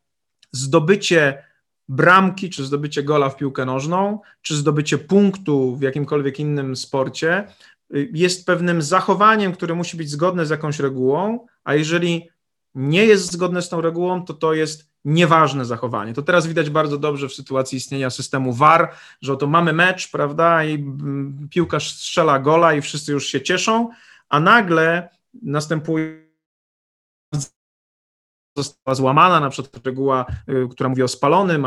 Speaker 2: zdobycie bramki, czy zdobycie gola w piłkę nożną, czy zdobycie punktu w jakimkolwiek innym sporcie y, jest pewnym zachowaniem, które musi być zgodne z jakąś regułą, a jeżeli nie jest zgodne z tą regułą, to to jest nieważne zachowanie. To teraz widać bardzo dobrze w sytuacji istnienia systemu VAR, że oto mamy mecz, prawda, i mm, piłkarz strzela gola i wszyscy już się cieszą, a nagle następuje została złamana na przykład reguła, y, która mówi o spalonym,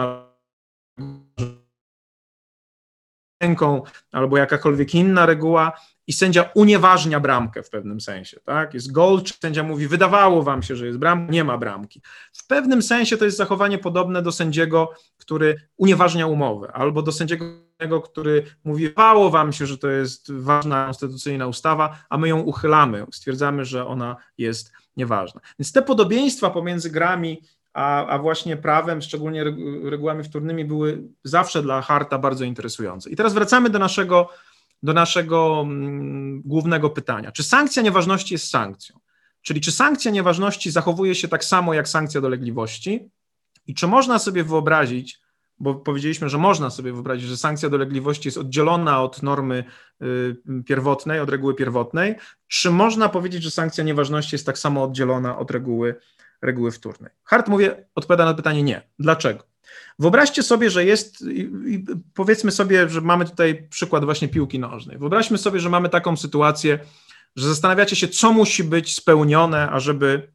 Speaker 2: ręką, albo jakakolwiek inna reguła i sędzia unieważnia bramkę w pewnym sensie, tak? Jest gol, czy sędzia mówi, wydawało wam się, że jest bramka, nie ma bramki. W pewnym sensie to jest zachowanie podobne do sędziego, który unieważnia umowę, albo do sędziego, który mówi, wydawało wam się, że to jest ważna konstytucyjna ustawa, a my ją uchylamy, stwierdzamy, że ona jest nieważna. Więc te podobieństwa pomiędzy grami a, a właśnie prawem, szczególnie regułami wtórnymi, były zawsze dla Harta bardzo interesujące. I teraz wracamy do naszego do naszego mm, głównego pytania. Czy sankcja nieważności jest sankcją? Czyli czy sankcja nieważności zachowuje się tak samo jak sankcja dolegliwości? I czy można sobie wyobrazić, bo powiedzieliśmy, że można sobie wyobrazić, że sankcja dolegliwości jest oddzielona od normy y, pierwotnej, od reguły pierwotnej, czy można powiedzieć, że sankcja nieważności jest tak samo oddzielona od reguły, reguły wtórnej? Hart mówi, odpowiada na pytanie nie. Dlaczego? Wyobraźcie sobie, że jest, powiedzmy sobie, że mamy tutaj przykład właśnie piłki nożnej. Wyobraźmy sobie, że mamy taką sytuację, że zastanawiacie się, co musi być spełnione, ażeby,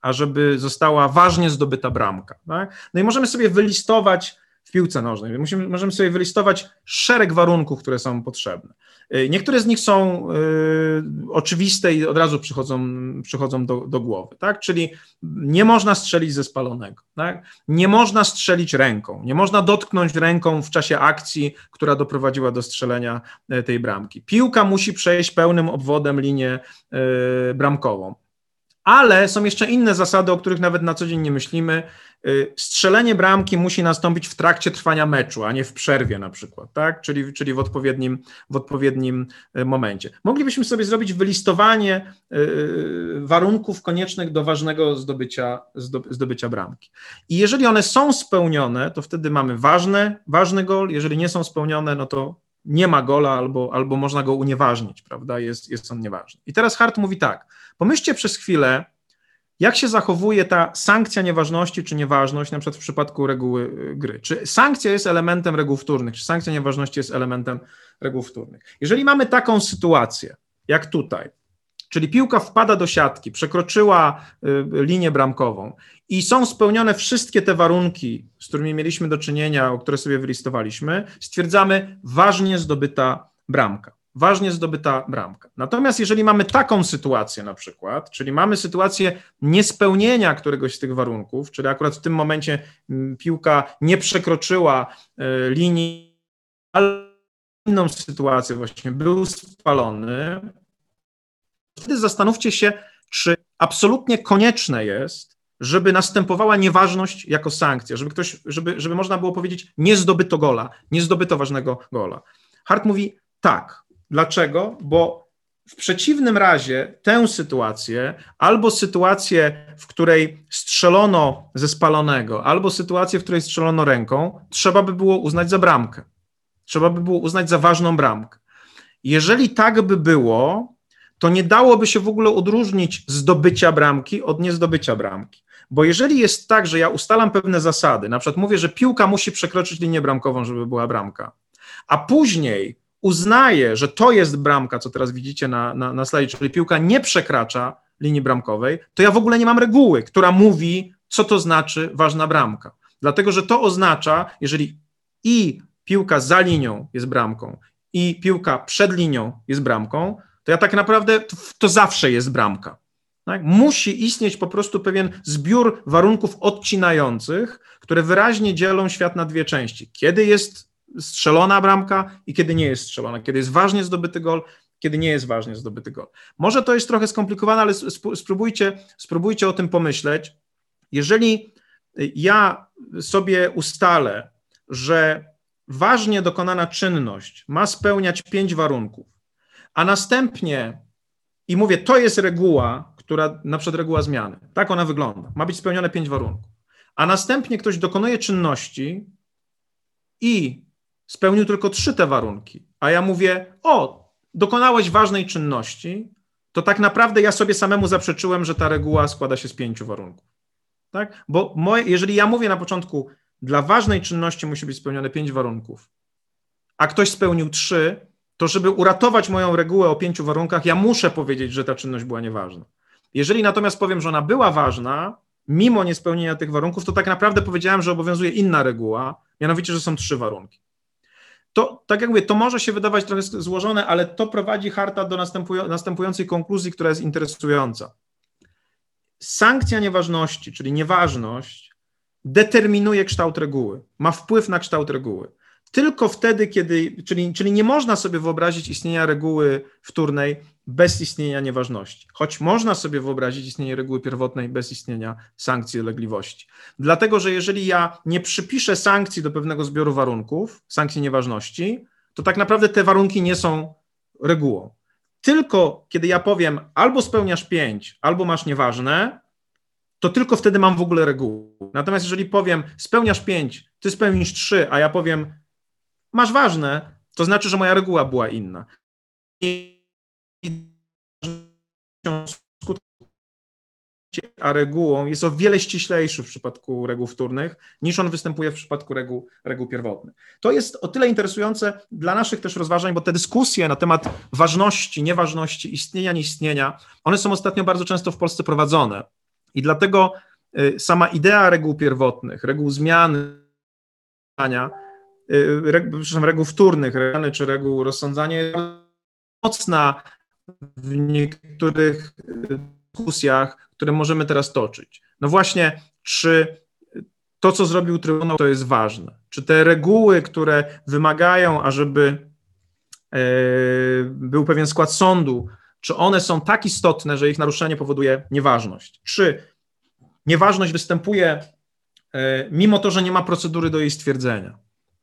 Speaker 2: ażeby została ważnie zdobyta bramka. Tak? No i możemy sobie wylistować w piłce nożnej. Musimy, możemy sobie wylistować szereg warunków, które są potrzebne. Y, niektóre z nich są y, oczywiste i od razu przychodzą, przychodzą do, do głowy, tak? Czyli nie można strzelić ze spalonego, tak? Nie można strzelić ręką, nie można dotknąć ręką w czasie akcji, która doprowadziła do strzelenia y, tej bramki. Piłka musi przejść pełnym obwodem linię y, bramkową. Ale są jeszcze inne zasady, o których nawet na co dzień nie myślimy. Y, strzelenie bramki musi nastąpić w trakcie trwania meczu, a nie w przerwie na przykład, tak? czyli, czyli w, odpowiednim, w odpowiednim y, momencie. Moglibyśmy sobie zrobić wylistowanie y, warunków koniecznych do ważnego zdobycia, zdobycia bramki. I jeżeli one są spełnione, to wtedy mamy ważny, ważny gol, jeżeli nie są spełnione, no to nie ma gola albo, albo można go unieważnić, prawda? Jest, jest on nieważny. I teraz Hart mówi tak, pomyślcie przez chwilę, jak się zachowuje ta sankcja nieważności czy nieważność, na przykład w przypadku reguły y, gry? Czy sankcja jest elementem reguł wtórnych, czy sankcja nieważności jest elementem reguł wtórnych? Jeżeli mamy taką sytuację, jak tutaj, czyli piłka wpada do siatki, przekroczyła y, linię bramkową. I są spełnione wszystkie te warunki, z którymi mieliśmy do czynienia, o które sobie wylistowaliśmy, stwierdzamy ważnie zdobyta bramka. Ważnie zdobyta bramka. Natomiast jeżeli mamy taką sytuację na przykład, czyli mamy sytuację niespełnienia któregoś z tych warunków, czyli akurat w tym momencie mm, piłka nie przekroczyła e, linii, ale inną sytuację właśnie był spalony, wtedy zastanówcie się, czy absolutnie konieczne jest, żeby następowała nieważność jako sankcja, żeby ktoś, żeby, żeby można było powiedzieć, nie zdobyto gola, nie zdobyto ważnego gola. Hart mówi tak, Dlaczego? Bo w przeciwnym razie tę sytuację, albo sytuację, w której strzelono ze spalonego, albo sytuację, w której strzelono ręką, trzeba by było uznać za bramkę. Trzeba by było uznać za ważną bramkę. Jeżeli tak by było, to nie dałoby się w ogóle odróżnić zdobycia bramki od niezdobycia bramki. Bo jeżeli jest tak, że ja ustalam pewne zasady, na przykład mówię, że piłka musi przekroczyć linię bramkową, żeby była bramka, a później uznaje, że to jest bramka, co teraz widzicie na, na, na slajdzie, czyli piłka nie przekracza linii bramkowej, to ja w ogóle nie mam reguły, która mówi, co to znaczy ważna bramka. Dlatego, że to oznacza, jeżeli i piłka za linią jest bramką, i piłka przed linią jest bramką, to ja tak naprawdę to, zawsze jest bramka. Tak? Musi istnieć po prostu pewien zbiór warunków odcinających, które wyraźnie dzielą świat na dwie części. Kiedy jest strzelona bramka i kiedy nie jest strzelona, kiedy jest ważnie zdobyty gol, kiedy nie jest ważnie zdobyty gol. Może to jest trochę skomplikowane, ale spróbujcie, spróbujcie o tym pomyśleć. Jeżeli ja sobie ustalę, że ważnie dokonana czynność ma spełniać pięć warunków, a następnie i mówię, to jest reguła, która, na przykład reguła zmiany, tak ona wygląda, ma być spełnione pięć warunków, a następnie ktoś dokonuje czynności i spełnił tylko trzy te warunki, a ja mówię, o, dokonałeś ważnej czynności, to tak naprawdę ja sobie samemu zaprzeczyłem, że ta reguła składa się z pięciu warunków. Tak? Bo moje, jeżeli ja mówię na początku, dla ważnej czynności musi być spełnione pięć warunków, a ktoś spełnił trzy, to żeby uratować moją regułę o pięciu warunkach, ja muszę powiedzieć, że ta czynność była nieważna. Jeżeli natomiast powiem, że ona była ważna, mimo niespełnienia tych warunków, to tak naprawdę powiedziałem, że obowiązuje inna reguła, mianowicie, że są trzy warunki. To, tak jak mówię, to może się wydawać trochę złożone, ale to prowadzi Harta do następującej konkluzji, która jest interesująca. Sankcja nieważności, czyli nieważność, determinuje kształt reguły, ma wpływ na kształt reguły tylko wtedy, kiedy, czyli, czyli nie można sobie wyobrazić istnienia reguły wtórnej bez istnienia nieważności, choć można sobie wyobrazić istnienie reguły pierwotnej bez istnienia sankcji dolegliwości. Dlatego, że jeżeli ja nie przypiszę sankcji do pewnego zbioru warunków, sankcji nieważności, to tak naprawdę te warunki nie są regułą. Tylko kiedy ja powiem albo spełniasz pięć, albo masz nieważne, to tylko wtedy mam w ogóle regułę. Natomiast jeżeli powiem spełniasz pięć, ty spełnisz trzy, a ja powiem masz ważne, to znaczy, że moja reguła była inna. I a regułą jest o wiele ściślejszy w przypadku reguł wtórnych, niż on występuje w przypadku reguł, reguł pierwotnych. To jest o tyle interesujące dla naszych też rozważań, bo te dyskusje na temat ważności, nieważności, istnienia, nieistnienia, one są ostatnio bardzo często w Polsce prowadzone. I dlatego y, sama idea reguł pierwotnych, reguł zmiany, przepraszam, reguł wtórnych, czy reguł rozsądzania mocna w niektórych dyskusjach, które możemy teraz toczyć. No właśnie, czy to, co zrobił Trybunał, to jest ważne? Czy te reguły, które wymagają, ażeby e, był pewien skład sądu, czy one są tak istotne, że ich naruszenie powoduje nieważność? Czy nieważność występuje mimo to, że nie ma procedury do jej stwierdzenia?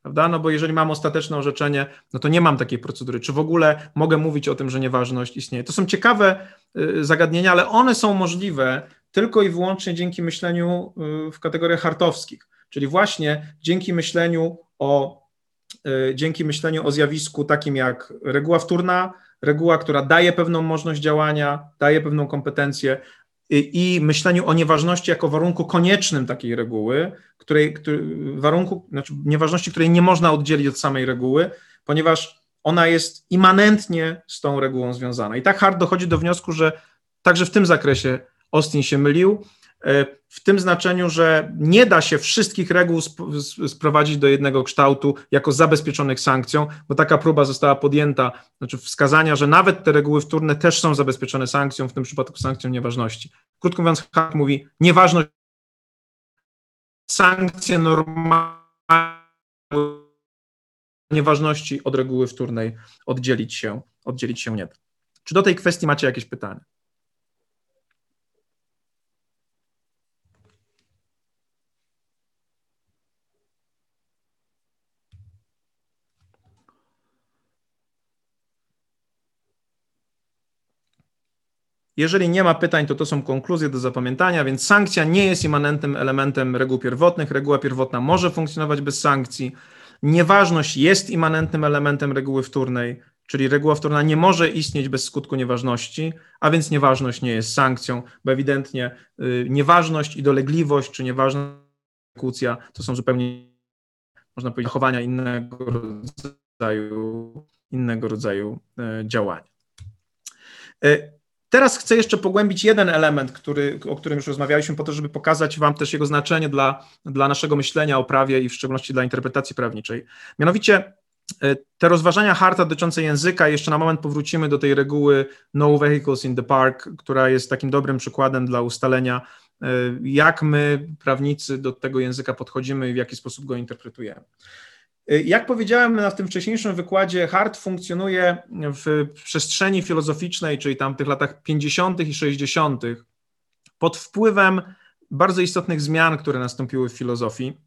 Speaker 2: Prawda? No bo jeżeli mam ostateczne orzeczenie, no to nie mam takiej procedury. Czy w ogóle mogę mówić o tym, że nieważność istnieje? To są ciekawe e, zagadnienia, ale one są możliwe tylko i wyłącznie dzięki myśleniu y, w kategoriach hartowskich, czyli właśnie dzięki myśleniu o, y, dzięki myśleniu o zjawisku takim jak reguła wtórna, reguła, która daje pewną możliwość działania, daje pewną kompetencję i, i myśleniu o nieważności jako warunku koniecznym takiej reguły, której, który, warunku, znaczy nieważności, której nie można oddzielić od samej reguły, ponieważ ona jest immanentnie z tą regułą związana. I tak Hart dochodzi do wniosku, że także w tym zakresie Austin się mylił, w tym znaczeniu, że nie da się wszystkich reguł sprowadzić do jednego kształtu jako zabezpieczonych sankcją, bo taka próba została podjęta, znaczy wskazania, że nawet te reguły wtórne też są zabezpieczone sankcją, w tym przypadku sankcją nieważności. Krótko mówiąc, Hart mówi, nieważność, sankcje normalne nieważności od reguły wtórnej oddzielić się, oddzielić się nie da. Czy do tej kwestii macie jakieś pytania? Jeżeli nie ma pytań, to to są konkluzje do zapamiętania, więc sankcja nie jest immanentnym elementem reguł pierwotnych. Reguła pierwotna może funkcjonować bez sankcji. Nieważność jest immanentnym elementem reguły wtórnej, czyli reguła wtórna nie może istnieć bez skutku nieważności, a więc nieważność nie jest sankcją, bo ewidentnie y, nieważność i dolegliwość, czy nieważna egzekucja to są zupełnie, można powiedzieć, zachowania innego rodzaju, innego rodzaju y, działania. Y, Teraz chcę jeszcze pogłębić jeden element, który, o którym już rozmawialiśmy, po to, żeby pokazać Wam też jego znaczenie dla, dla naszego myślenia o prawie i w szczególności dla interpretacji prawniczej. Mianowicie e, te rozważania Harta dotyczące języka, jeszcze na moment powrócimy do tej reguły no vehicles in the park, która jest takim dobrym przykładem dla ustalenia, e, jak my, prawnicy, do tego języka podchodzimy i w jaki sposób go interpretujemy. Jak powiedziałem na tym wcześniejszym wykładzie, Hart funkcjonuje w przestrzeni filozoficznej, czyli tam tych latach 50. i 60., pod wpływem bardzo istotnych zmian, które nastąpiły w filozofii.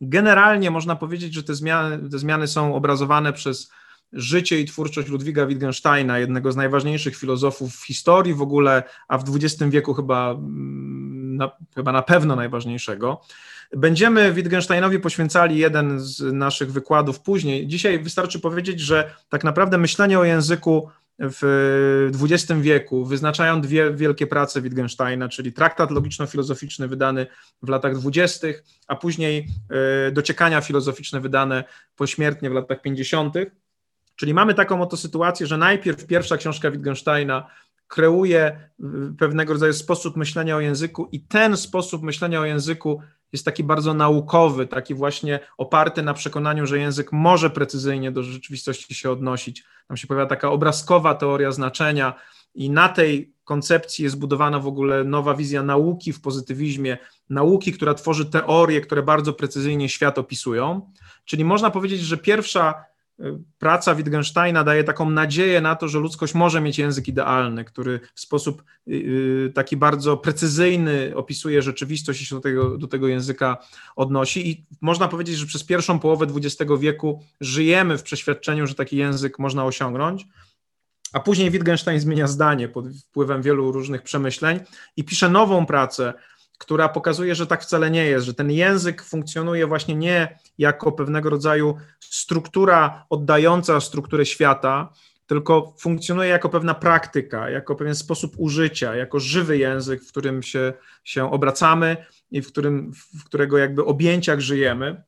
Speaker 2: Generalnie można powiedzieć, że te zmiany, te zmiany są obrazowane przez życie i twórczość Ludwiga Wittgensteina, jednego z najważniejszych filozofów w historii w ogóle, a w XX wieku chyba mm, na, chyba na pewno najważniejszego. Będziemy Wittgensteinowi poświęcali jeden z naszych wykładów później. Dzisiaj wystarczy powiedzieć, że tak naprawdę myślenie o języku w XX wieku wyznaczają dwie wielkie prace Wittgensteina, czyli traktat logiczno-filozoficzny wydany w latach dwudziestych, a później e, dociekania filozoficzne wydane pośmiertnie w latach 50. Czyli mamy taką oto sytuację, że najpierw pierwsza książka Wittgensteina kreuje pewnego rodzaju sposób myślenia o języku i ten sposób myślenia o języku jest taki bardzo naukowy, taki właśnie oparty na przekonaniu, że język może precyzyjnie do rzeczywistości się odnosić. Tam się pojawia taka obrazkowa teoria znaczenia, i na tej koncepcji jest budowana w ogóle nowa wizja nauki w pozytywizmie, nauki, która tworzy teorie, które bardzo precyzyjnie świat opisują. Czyli można powiedzieć, że pierwsza praca Wittgensteina daje taką nadzieję na to, że ludzkość może mieć język idealny, który w sposób y, y, taki bardzo precyzyjny opisuje rzeczywistość i się do tego, do tego języka odnosi. I można powiedzieć, że przez pierwszą połowę XX wieku żyjemy w przeświadczeniu, że taki język można osiągnąć. A później Wittgenstein zmienia zdanie pod wpływem wielu różnych przemyśleń i pisze nową pracę, która pokazuje, że tak wcale nie jest, że ten język funkcjonuje właśnie nie jako pewnego rodzaju struktura oddająca strukturę świata, tylko funkcjonuje jako pewna praktyka, jako pewien sposób użycia, jako żywy język, w którym się, się obracamy i w, którym, w którego jakby objęciach żyjemy.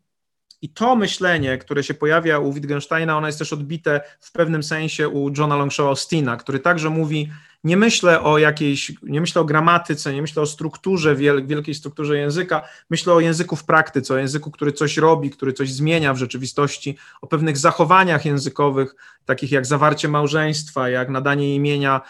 Speaker 2: I to myślenie, które się pojawia u Wittgensteina, ono jest też odbite w pewnym sensie u Johna Longshaw Austina, który także mówi, nie myślę o jakiejś, nie myślę o gramatyce, nie myślę o strukturze, wielkiej strukturze języka, myślę o języku w praktyce, o języku, który coś robi, który coś zmienia w rzeczywistości, o pewnych zachowaniach językowych, takich jak zawarcie małżeństwa, jak nadanie imienia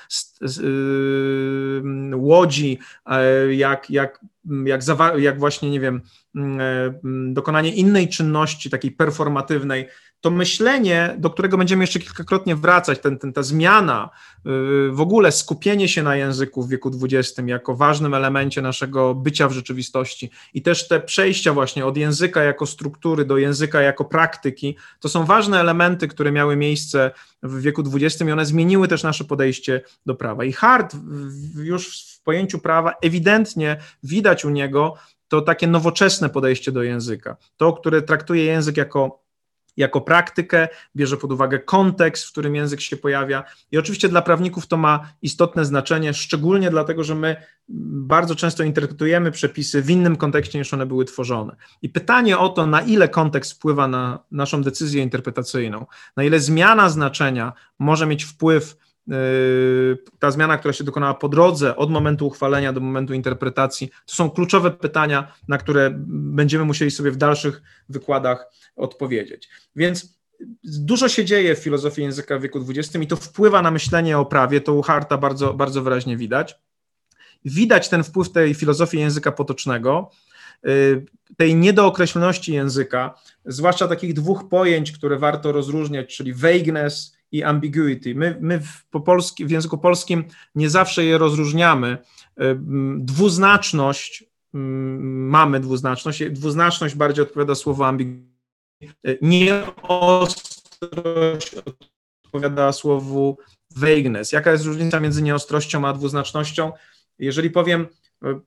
Speaker 2: yy, łodzi, e, jak, jak, jak, jak właśnie, nie wiem, e, dokonanie innej czynności, takiej performatywnej, to myślenie, do którego będziemy jeszcze kilkakrotnie wracać, ten, ten, ta zmiana, yy, w ogóle skupienie się na języku w wieku XX jako ważnym elemencie naszego bycia w rzeczywistości i też te przejścia właśnie od języka jako struktury do języka jako praktyki, to są ważne elementy, które miały miejsce w wieku XX i one zmieniły też nasze podejście do prawa. I Hart już w pojęciu prawa ewidentnie widać u niego to takie nowoczesne podejście do języka, to, które traktuje język jako jako praktykę, bierze pod uwagę kontekst, w którym język się pojawia. I oczywiście dla prawników to ma istotne znaczenie, szczególnie dlatego, że my bardzo często interpretujemy przepisy w innym kontekście niż one były tworzone. I pytanie o to, na ile kontekst wpływa na naszą decyzję interpretacyjną, na ile zmiana znaczenia może mieć wpływ ta zmiana, która się dokonała po drodze od momentu uchwalenia do momentu interpretacji, to są kluczowe pytania, na które będziemy musieli sobie w dalszych wykładach odpowiedzieć. Więc dużo się dzieje w filozofii języka w wieku XX i to wpływa na myślenie o prawie, to u Harta bardzo, bardzo wyraźnie widać. Widać ten wpływ tej filozofii języka potocznego, yy, tej niedookreśloności języka, zwłaszcza takich dwóch pojęć, które warto rozróżniać, czyli vagueness i ambiguity. My, my w, po polski, w języku polskim nie zawsze je rozróżniamy. Dwuznaczność, mamy dwuznaczność, dwuznaczność bardziej odpowiada słowo ambiguity. Nieostrość odpowiada słowu vagueness. Jaka jest różnica między nieostrością a dwuznacznością? Jeżeli powiem, e,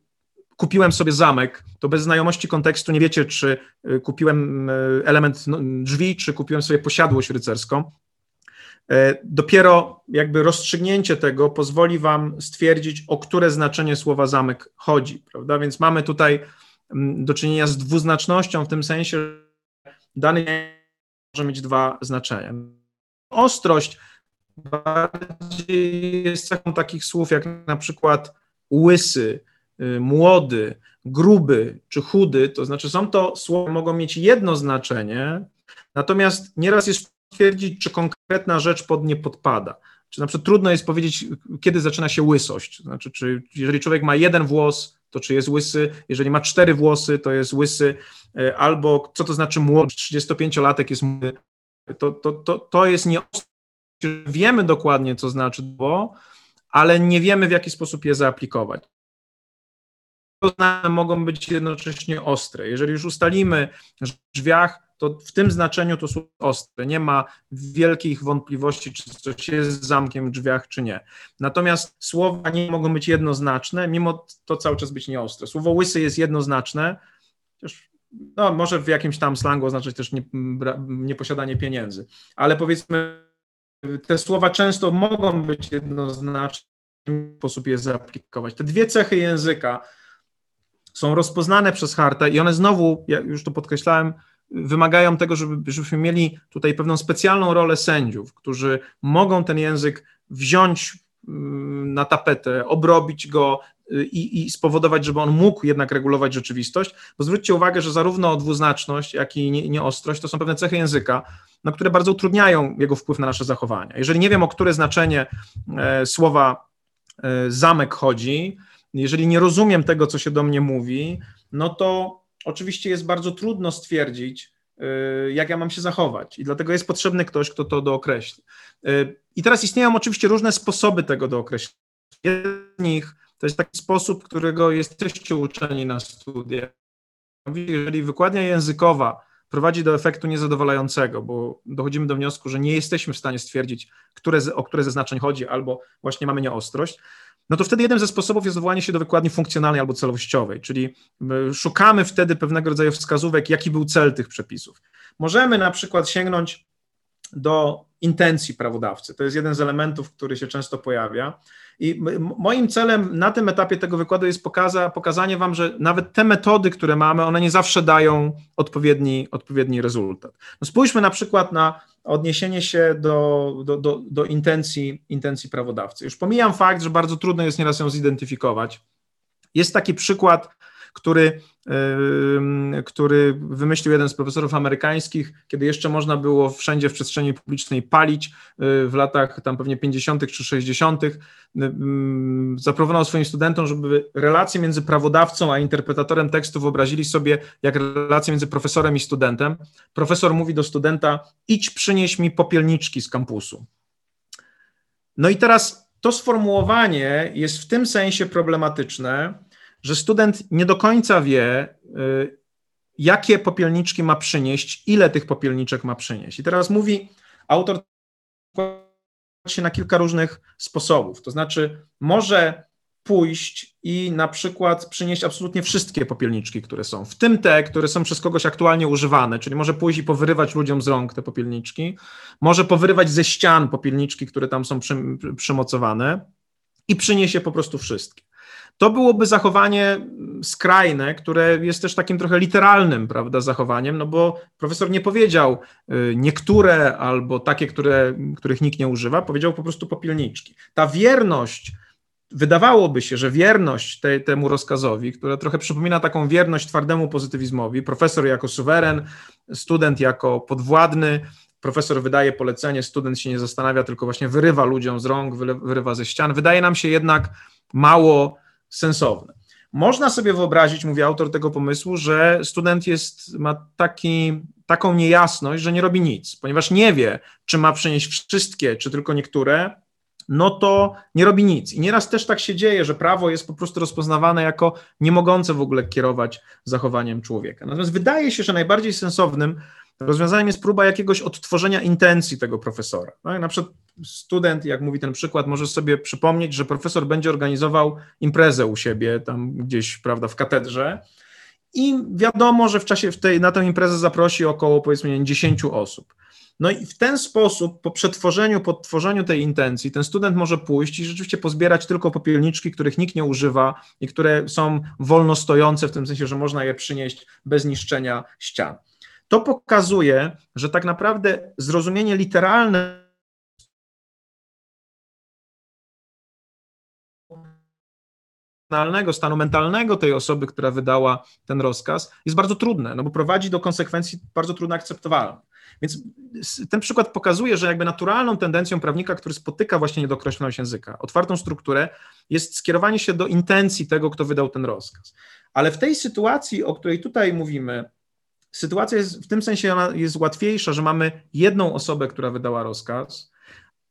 Speaker 2: kupiłem sobie zamek, to bez znajomości kontekstu nie wiecie, czy e, kupiłem element no, drzwi, czy kupiłem sobie posiadłość rycerską. E, dopiero jakby rozstrzygnięcie tego pozwoli Wam stwierdzić, o które znaczenie słowa zamek chodzi, prawda? Więc mamy tutaj mm, do czynienia z dwuznacznością w tym sensie, że dany może mieć dwa znaczenia. Ostrość bardziej jest cechą takich słów jak na przykład łysy, y, młody, gruby czy chudy, to znaczy są to słowa, mogą mieć jedno znaczenie, natomiast nieraz jest stwierdzić, czy konkretna rzecz pod nie podpada. Czy na przykład trudno jest powiedzieć, kiedy zaczyna się łysość. Znaczy, czy jeżeli człowiek ma jeden włos, to czy jest łysy, jeżeli ma cztery włosy, to jest łysy, e, albo co to znaczy młody, 35-latek jest młody. To, to, to, to jest nie. Wiemy dokładnie, co znaczy bo, ale nie wiemy, w jaki sposób je zaaplikować. Mogą być jednocześnie ostre. Jeżeli już ustalimy, że w drzwiach to w tym znaczeniu to słowo ostre. Nie ma wielkich wątpliwości, czy coś jest zamkiem w drzwiach, czy nie. Natomiast słowa nie mogą być jednoznaczne, mimo to cały czas być nieostre. Słowo łysy jest jednoznaczne, chociaż no, może w jakimś tam slangu oznaczać też nie, nieposiadanie pieniędzy, ale powiedzmy, te słowa często mogą być jednoznaczne, w sposób je zaaplikować. Te dwie cechy języka są rozpoznane przez Hartę i one znowu, ja już to podkreślałem, wymagają tego, żeby, żebyśmy mieli tutaj pewną specjalną rolę sędziów, którzy mogą ten język wziąć mm, na tapetę, obrobić go y, i, i, spowodować, żeby on mógł jednak regulować rzeczywistość, bo zwróćcie uwagę, że zarówno dwuznaczność, jak i nieostrość to są pewne cechy języka, no, które bardzo utrudniają jego wpływ na nasze zachowania. Jeżeli nie wiem, o które znaczenie e, słowa e, zamek chodzi, jeżeli nie rozumiem tego, co się do mnie mówi, no to oczywiście jest bardzo trudno stwierdzić, y, jak ja mam się zachować, i dlatego jest potrzebny ktoś, kto to dookreśli. Y, I teraz istnieją oczywiście różne sposoby tego dookreślenia. Jeden z nich to jest taki sposób, którego jesteście uczeni na studiach. Jeżeli wykładnia językowa prowadzi do efektu niezadowalającego, bo dochodzimy do wniosku, że nie jesteśmy w stanie stwierdzić, które, o które ze znaczeń chodzi, albo właśnie mamy nieostrość, no to wtedy jednym ze sposobów jest odwołanie się do wykładni funkcjonalnej albo celowościowej, czyli szukamy wtedy pewnego rodzaju wskazówek, jaki był cel tych przepisów. Możemy na przykład sięgnąć do intencji prawodawcy. To jest jeden z elementów, który się często pojawia. I moim celem na tym etapie tego wykładu jest pokaza, pokazanie Wam, że nawet te metody, które mamy, one nie zawsze dają odpowiedni, odpowiedni rezultat. No spójrzmy na przykład na odniesienie się do, do, do, do intencji, intencji prawodawcy. Już pomijam fakt, że bardzo trudno jest nieraz ją zidentyfikować. Jest taki przykład który, który wymyślił jeden z profesorów amerykańskich, kiedy jeszcze można było wszędzie w przestrzeni publicznej palić y, w latach tam pewnie 50. czy 60. Zaproponował swoim studentom, żeby relacje między prawodawcą a interpretatorem tekstu wyobrazili sobie jak relacje między profesorem i studentem. Profesor mówi do studenta: idź przynieś mi popielniczki z kampusu. No i teraz to sformułowanie jest w tym sensie problematyczne, że student nie do końca wie, y, jakie popielniczki ma przynieść, ile tych popielniczek ma przynieść. I teraz mówi autor się na kilka różnych sposobów. To znaczy, może pójść i na przykład przynieść absolutnie wszystkie popielniczki, które są, w tym te, które są przez kogoś aktualnie używane, czyli może pójść i powyrywać ludziom z rąk te popielniczki, może powyrywać ze ścian popielniczki, które tam są przy, przymocowane i przyniesie po prostu wszystkie. To byłoby zachowanie skrajne, które jest też takim trochę literalnym, prawda, zachowaniem, no bo profesor nie powiedział y, niektóre albo takie, które, których nikt nie używa, powiedział po prostu popielniczki. Ta wierność, wydawałoby się, że wierność te, temu rozkazowi, która trochę przypomina taką wierność twardemu pozytywizmowi, profesor jako suweren, student jako podwładny, profesor wydaje polecenie, student się nie zastanawia, tylko właśnie wyrywa ludziom z rąk, wyrywa ze ścian. Wydaje nam się jednak mało sensowne. Można sobie wyobrazić, mówi autor tego pomysłu, że student jest, ma taki, taką niejasność, że nie robi nic, ponieważ nie wie, czy ma przynieść wszystkie, czy tylko niektóre, no to nie robi nic. I nieraz też tak się dzieje, że prawo jest po prostu rozpoznawane jako nie mogące w ogóle kierować zachowaniem człowieka. Natomiast wydaje się, że najbardziej sensownym rozwiązaniem jest próba jakiegoś odtworzenia intencji tego profesora. No, na przykład student, jak mówi ten przykład, może sobie przypomnieć, że profesor będzie organizował imprezę u siebie, tam gdzieś, prawda, w katedrze. I wiadomo, że w czasie w tej, na tę imprezę zaprosi około powiedzmy 10 osób. No i w ten sposób, po przetworzeniu, podtworzeniu tej intencji, ten student może pójść i rzeczywiście pozbierać tylko popielniczki, których nikt nie używa i które są wolno stojące, w tym sensie, że można je przynieść bez niszczenia ścian. To pokazuje, że tak naprawdę zrozumienie literalne stanu mentalnego tej osoby, która wydała ten rozkaz, jest bardzo trudne, no bo prowadzi do konsekwencji bardzo trudno akceptowalnych. Więc ten przykład pokazuje, że jakby naturalną tendencją prawnika, który spotyka właśnie niedookreśloność języka, otwartą strukturę, jest skierowanie się do intencji tego, kto wydał ten rozkaz. Ale w tej sytuacji, o której tutaj mówimy, sytuacja jest w tym sensie jest łatwiejsza, że mamy jedną osobę, która wydała rozkaz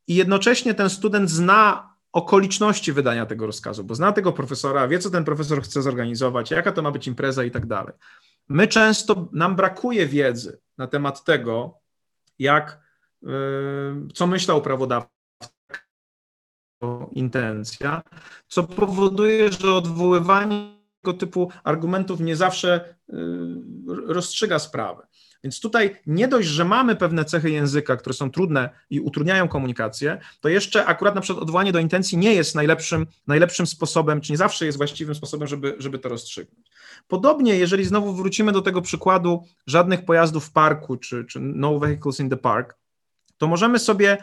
Speaker 2: i jednocześnie ten student zna okoliczności wydania tego rozkazu, bo zna tego profesora, wie, co ten profesor chce zorganizować, jaka to ma być impreza i tak dalej. My często, nam brakuje wiedzy na temat tego, jak, yy, co myślał prawodawca, intencja, co powoduje, że odwoływanie typu argumentów nie zawsze y, rozstrzyga sprawę. Więc tutaj nie dość, że mamy pewne cechy języka, które są trudne i utrudniają komunikację, to jeszcze akurat na przykład odwołanie do intencji nie jest najlepszym, najlepszym sposobem, czy nie zawsze jest właściwym sposobem, żeby, żeby to rozstrzygnąć. Podobnie, jeżeli znowu wrócimy do tego przykładu żadnych pojazdów w parku, czy, czy no vehicles in the park, to możemy sobie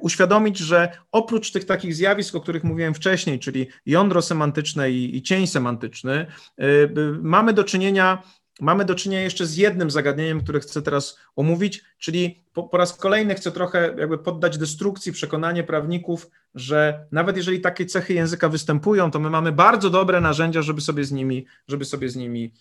Speaker 2: uświadomić, że oprócz tych takich zjawisk, o których mówiłem wcześniej, czyli jądro semantyczne i, i cień semantyczny, yy, mamy do czynienia mamy do czynienia jeszcze z jednym zagadnieniem, które chcę teraz omówić, czyli po, po, raz kolejny chcę trochę jakby poddać destrukcji przekonanie prawników, że nawet jeżeli takie cechy języka występują, to my mamy bardzo dobre narzędzia, żeby sobie z nimi, żeby sobie z nimi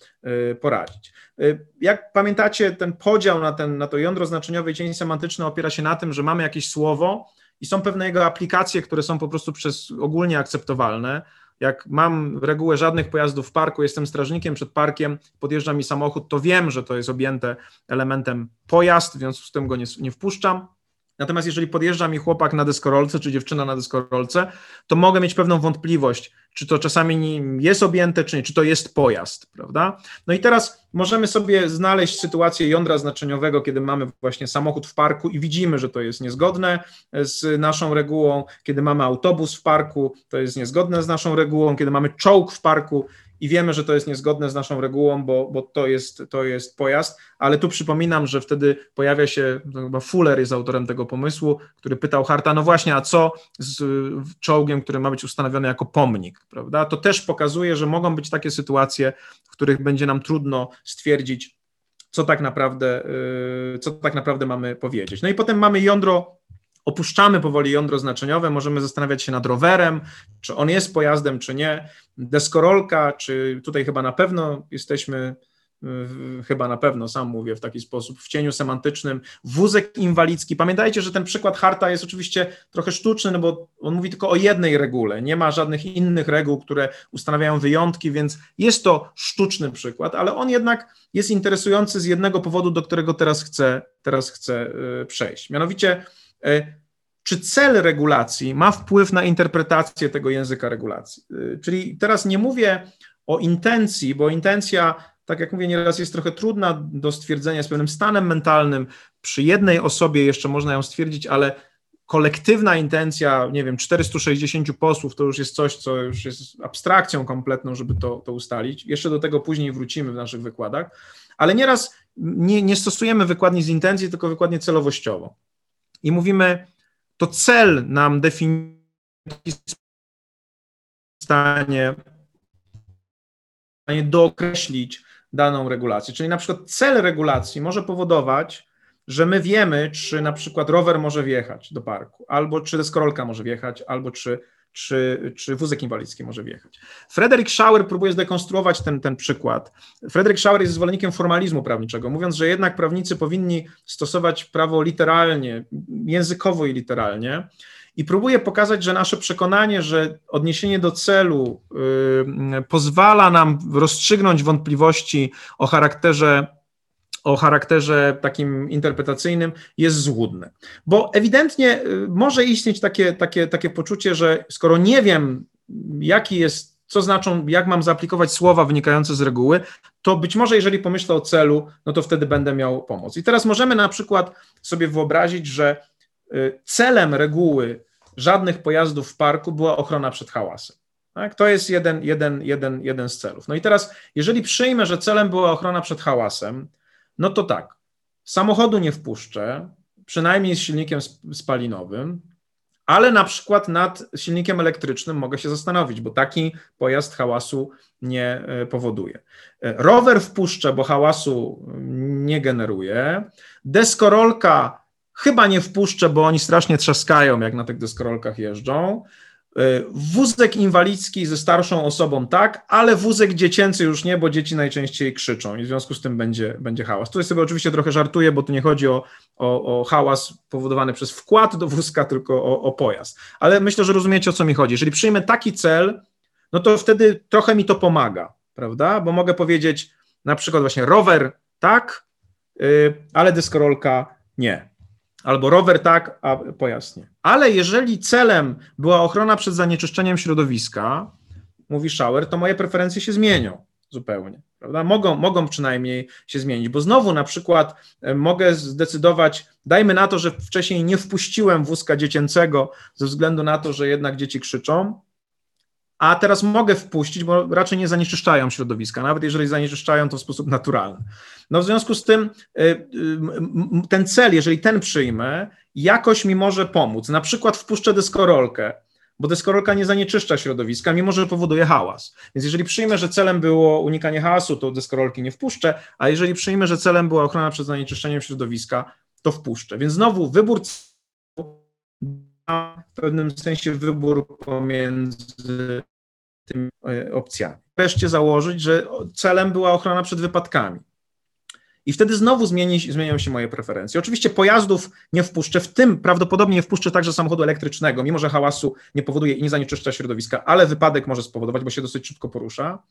Speaker 2: y, poradzić. Y, jak pamiętacie, ten podział na, ten, na to jądro znaczeniowe i cień semantyczny opiera się na tym, że mamy jakieś słowo i są pewne jego aplikacje, które są po prostu przez ogólnie akceptowalne, jak mam regułę żadnych pojazdów w parku, jestem strażnikiem przed parkiem, podjeżdża mi samochód, to wiem, że to jest objęte elementem pojazd, w związku z tym go nie, nie wpuszczam. Natomiast jeżeli podjeżdża mi chłopak na deskorolce, czy dziewczyna na deskorolce, to mogę mieć pewną wątpliwość, czy to czasami jest objęte, czy nie, czy to jest pojazd, prawda? No i teraz możemy sobie znaleźć sytuację jądra znaczeniowego, kiedy mamy właśnie samochód w parku i widzimy, że to jest niezgodne z naszą regułą, kiedy mamy autobus w parku, to jest niezgodne z naszą regułą, kiedy mamy czołg w parku i wiemy, że to jest niezgodne z naszą regułą, bo, bo to, jest, to jest pojazd, ale tu przypominam, że wtedy pojawia się, chyba Fuller jest autorem tego pomysłu, który pytał Harta, no właśnie, a co z czołgiem, który ma być ustanowiony jako pomnik, prawda? To też pokazuje, że mogą być takie sytuacje, w których będzie nam trudno stwierdzić, co tak naprawdę, y, co tak naprawdę mamy powiedzieć. No i potem mamy jądro opuszczamy powoli jądro znaczeniowe, możemy zastanawiać się nad rowerem, czy on jest pojazdem, czy nie, deskorolka, czy tutaj chyba na pewno jesteśmy, chyba na pewno, sam mówię w taki sposób, w cieniu semantycznym, wózek inwalidzki. Pamiętajcie, że ten przykład Harta jest oczywiście trochę sztuczny, no bo on mówi tylko o jednej regule, nie ma żadnych innych reguł, które ustanawiają wyjątki, więc jest to sztuczny przykład, ale on jednak jest interesujący z jednego powodu, do którego teraz chcę, teraz chcę y, przejść. Mianowicie, E, czy cel regulacji ma wpływ na interpretację tego języka regulacji? E, czyli teraz nie mówię o intencji, bo intencja, tak jak mówię, nieraz jest trochę trudna do stwierdzenia z pewnym stanem mentalnym. Przy jednej osobie jeszcze można ją stwierdzić, ale kolektywna intencja, nie wiem, 460 posłów to już jest coś, co już jest abstrakcją kompletną, żeby to, to ustalić. Jeszcze do tego później wrócimy w naszych wykładach, ale nieraz nie, nie stosujemy wykładni z intencji, tylko wykładnię celowościową i mówimy, to cel nam definiuje stanie, dookreślić daną regulację. Czyli na przykład cel regulacji może powodować, że my wiemy, czy na przykład rower może wjechać do parku, albo czy deskorolka może wjechać, albo czy czy, czy wózek inwalidzki może wjechać. Frederick Schauer próbuje zdekonstruować ten, ten przykład. Frederick Schauer jest zwolennikiem formalizmu prawniczego, mówiąc, że jednak prawnicy powinni stosować prawo literalnie, językowo i literalnie. I próbuje pokazać, że nasze przekonanie, że odniesienie do celu yy, pozwala nam rozstrzygnąć wątpliwości o charakterze o charakterze takim interpretacyjnym jest złudne. Bo ewidentnie y, może istnieć takie, takie, takie poczucie, że skoro nie wiem, jaki jest, co znaczą, jak mam zaaplikować słowa wynikające z reguły, to być może jeżeli pomyślę o celu, no to wtedy będę miał pomoc. I teraz możemy na przykład sobie wyobrazić, że y, celem reguły żadnych pojazdów w parku była ochrona przed hałasem. Tak? To jest jeden, jeden, jeden, jeden z celów. No i teraz, jeżeli przyjmę, że celem była ochrona przed hałasem, no to tak, samochodu nie wpuszczę, przynajmniej z silnikiem spalinowym, ale na przykład nad silnikiem elektrycznym mogę się zastanowić, bo taki pojazd hałasu nie e, powoduje. E, rower wpuszczę, bo hałasu nie generuje. Deskorolka chyba nie wpuszczę, bo oni strasznie trzaskają, jak na tych deskorolkach jeżdżą. E, wózek inwalidzki ze starszą osobą tak, ale wózek dziecięcy już nie, bo dzieci najczęściej krzyczą i w związku z tym będzie, będzie hałas. Tutaj sobie oczywiście trochę żartuję, bo tu nie chodzi o, o, o hałas powodowany przez wkład do wózka, tylko o, o pojazd. Ale myślę, że rozumiecie o co mi chodzi. Jeżeli przyjmę taki cel, no to wtedy trochę mi to pomaga, prawda? Bo mogę powiedzieć na przykład właśnie rower tak, yy, ale deskorolka nie. Albo rower tak, a pojazd nie. Ale jeżeli celem była ochrona przed zanieczyszczeniem środowiska, mówi Schauer, to moje preferencje się zmienią zupełnie. Prawda? Mogą, mogą przynajmniej się zmienić, bo znowu na przykład e, mogę zdecydować, dajmy na to, że wcześniej nie wpuściłem wózka dziecięcego ze względu na to, że jednak dzieci krzyczą, a teraz mogę wpuścić, bo raczej nie zanieczyszczają środowiska, nawet jeżeli zanieczyszczają to w sposób naturalny. No w związku z tym y, y, ten cel, jeżeli ten przyjmę, jakoś mi może pomóc. Na przykład wpuszczę deskorolkę, bo deskorolka nie zanieczyszcza środowiska, mimo że powoduje hałas. Więc jeżeli przyjmę, że celem było unikanie hałasu, to deskorolki nie wpuszczę, a jeżeli przyjmę, że celem była ochrona przed zanieczyszczeniem środowiska, to wpuszczę. Więc znowu wybór w pewnym sensie wybór pomiędzy tymi e, opcjami. Wreszcie założyć, że celem była ochrona przed wypadkami. I wtedy znowu zmieni, zmienią się moje preferencje. Oczywiście pojazdów nie wpuszczę, w tym prawdopodobnie nie wpuszczę także samochodu elektrycznego, mimo że hałasu nie powoduje i nie zanieczyszcza środowiska, ale wypadek może spowodować, bo się dosyć szybko porusza.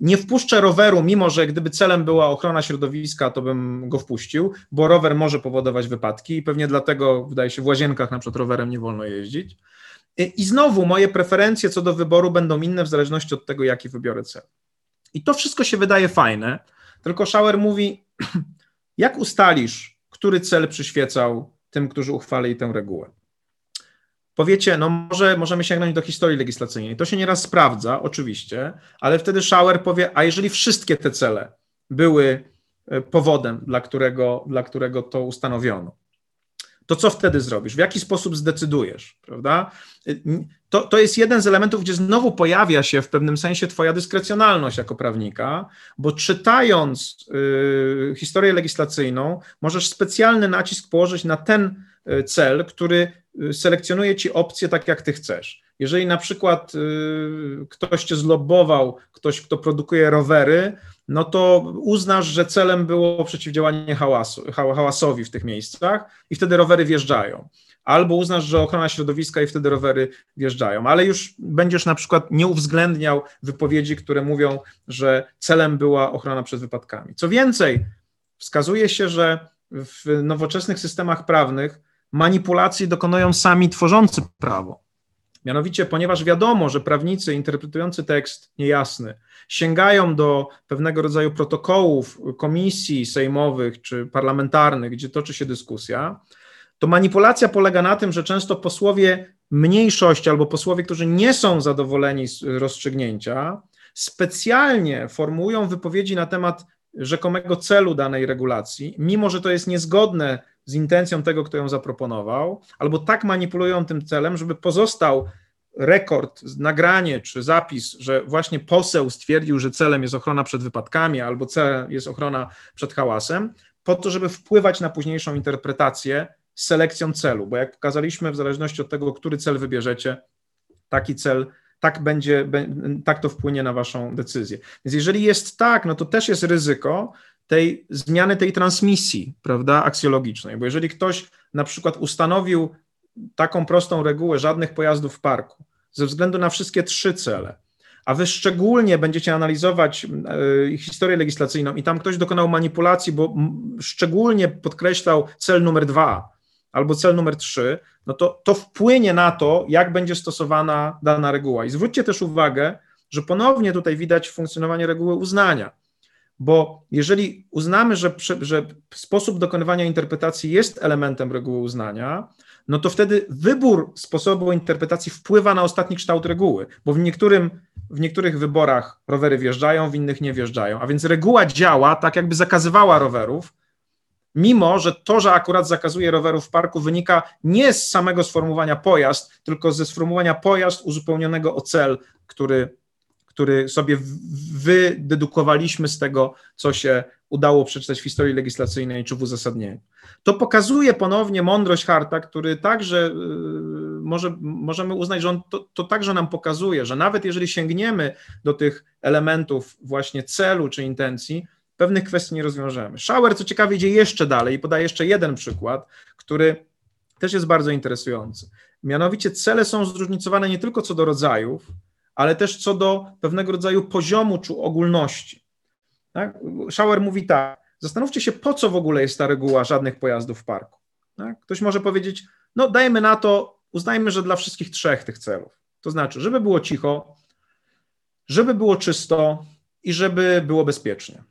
Speaker 2: Nie wpuszczę roweru, mimo że gdyby celem była ochrona środowiska, to bym go wpuścił, bo rower może powodować wypadki i pewnie dlatego, wydaje się, w łazienkach na przykład rowerem nie wolno jeździć. I znowu moje preferencje co do wyboru będą inne w zależności od tego, jaki wybiorę cel. I to wszystko się wydaje fajne, tylko Schauer mówi, jak ustalisz, który cel przyświecał tym, którzy uchwalili tę regułę? Powiecie, no może możemy sięgnąć do historii legislacyjnej. To się nieraz sprawdza, oczywiście, ale wtedy Schauer powie, a jeżeli wszystkie te cele były e, powodem, dla którego, dla którego to ustanowiono, to co wtedy zrobisz? W jaki sposób zdecydujesz, prawda? To, to jest jeden z elementów, gdzie znowu pojawia się w pewnym sensie Twoja dyskrecjonalność jako prawnika, bo czytając y, historię legislacyjną, możesz specjalny nacisk położyć na ten y, cel, który y, selekcjonuje Ci opcje tak, jak Ty chcesz. Jeżeli na przykład y, ktoś Cię zlobował, ktoś, kto produkuje rowery, no to uznasz, że celem było przeciwdziałanie hałasu, hałasowi w tych miejscach i wtedy rowery wjeżdżają. Albo uznasz, że ochrona środowiska i wtedy rowery wjeżdżają, ale już będziesz na przykład nie uwzględniał wypowiedzi, które mówią, że celem była ochrona przed wypadkami. Co więcej, wskazuje się, że w nowoczesnych systemach prawnych manipulacji dokonują sami tworzący prawo. Mianowicie, ponieważ wiadomo, że prawnicy interpretujący tekst niejasny sięgają do pewnego rodzaju protokołów komisji sejmowych czy parlamentarnych, gdzie toczy się dyskusja, to manipulacja polega na tym, że często posłowie mniejszości albo posłowie, którzy nie są zadowoleni z rozstrzygnięcia, specjalnie formułują wypowiedzi na temat rzekomego celu danej regulacji, mimo że to jest niezgodne z intencją tego, kto ją zaproponował, albo tak manipulują tym celem, żeby pozostał rekord, nagranie czy zapis, że właśnie poseł stwierdził, że celem jest ochrona przed wypadkami albo celem jest ochrona przed hałasem, po to, żeby wpływać na późniejszą interpretację selekcją celu, bo jak pokazaliśmy, w zależności od tego, który cel wybierzecie, taki cel tak będzie, tak to wpłynie na waszą decyzję. Więc jeżeli jest tak, no to też jest ryzyko tej zmiany tej transmisji, prawda, aksjologicznej, bo jeżeli ktoś na przykład ustanowił taką prostą regułę żadnych pojazdów w parku, ze względu na wszystkie trzy cele, a wy szczególnie będziecie analizować y, historię legislacyjną i tam ktoś dokonał manipulacji, bo szczególnie podkreślał cel numer dwa albo cel numer trzy, no to to wpłynie na to, jak będzie stosowana dana reguła. I zwróćcie też uwagę, że ponownie tutaj widać funkcjonowanie reguły uznania, bo jeżeli uznamy, że, że sposób dokonywania interpretacji jest elementem reguły uznania, no to wtedy wybór sposobu interpretacji wpływa na ostatni kształt reguły, bo w, niektórym, w niektórych wyborach rowery wjeżdżają, w innych nie wjeżdżają, a więc reguła działa tak, jakby zakazywała rowerów, mimo że to, że akurat zakazuje rowerów w parku, wynika nie z samego sformułowania pojazd, tylko ze sformułowania pojazd uzupełnionego o cel, który, który sobie wydedukowaliśmy z tego, co się udało przeczytać w historii legislacyjnej czy w uzasadnieniu. To pokazuje ponownie mądrość Harta, który także y, może, możemy uznać, że on to, to także nam pokazuje, że nawet jeżeli sięgniemy do tych elementów właśnie celu czy intencji, pewnych kwestii nie rozwiążemy. Schauer, co ciekawe, idzie jeszcze dalej i podaje jeszcze jeden przykład, który też jest bardzo interesujący. Mianowicie cele są zróżnicowane nie tylko co do rodzajów, ale też co do pewnego rodzaju poziomu czy ogólności. Tak? Schauer mówi tak, zastanówcie się, po co w ogóle jest ta reguła żadnych pojazdów w parku. Tak? Ktoś może powiedzieć, no dajmy na to, uznajmy, że dla wszystkich trzech tych celów. To znaczy, żeby było cicho, żeby było czysto i żeby było bezpiecznie.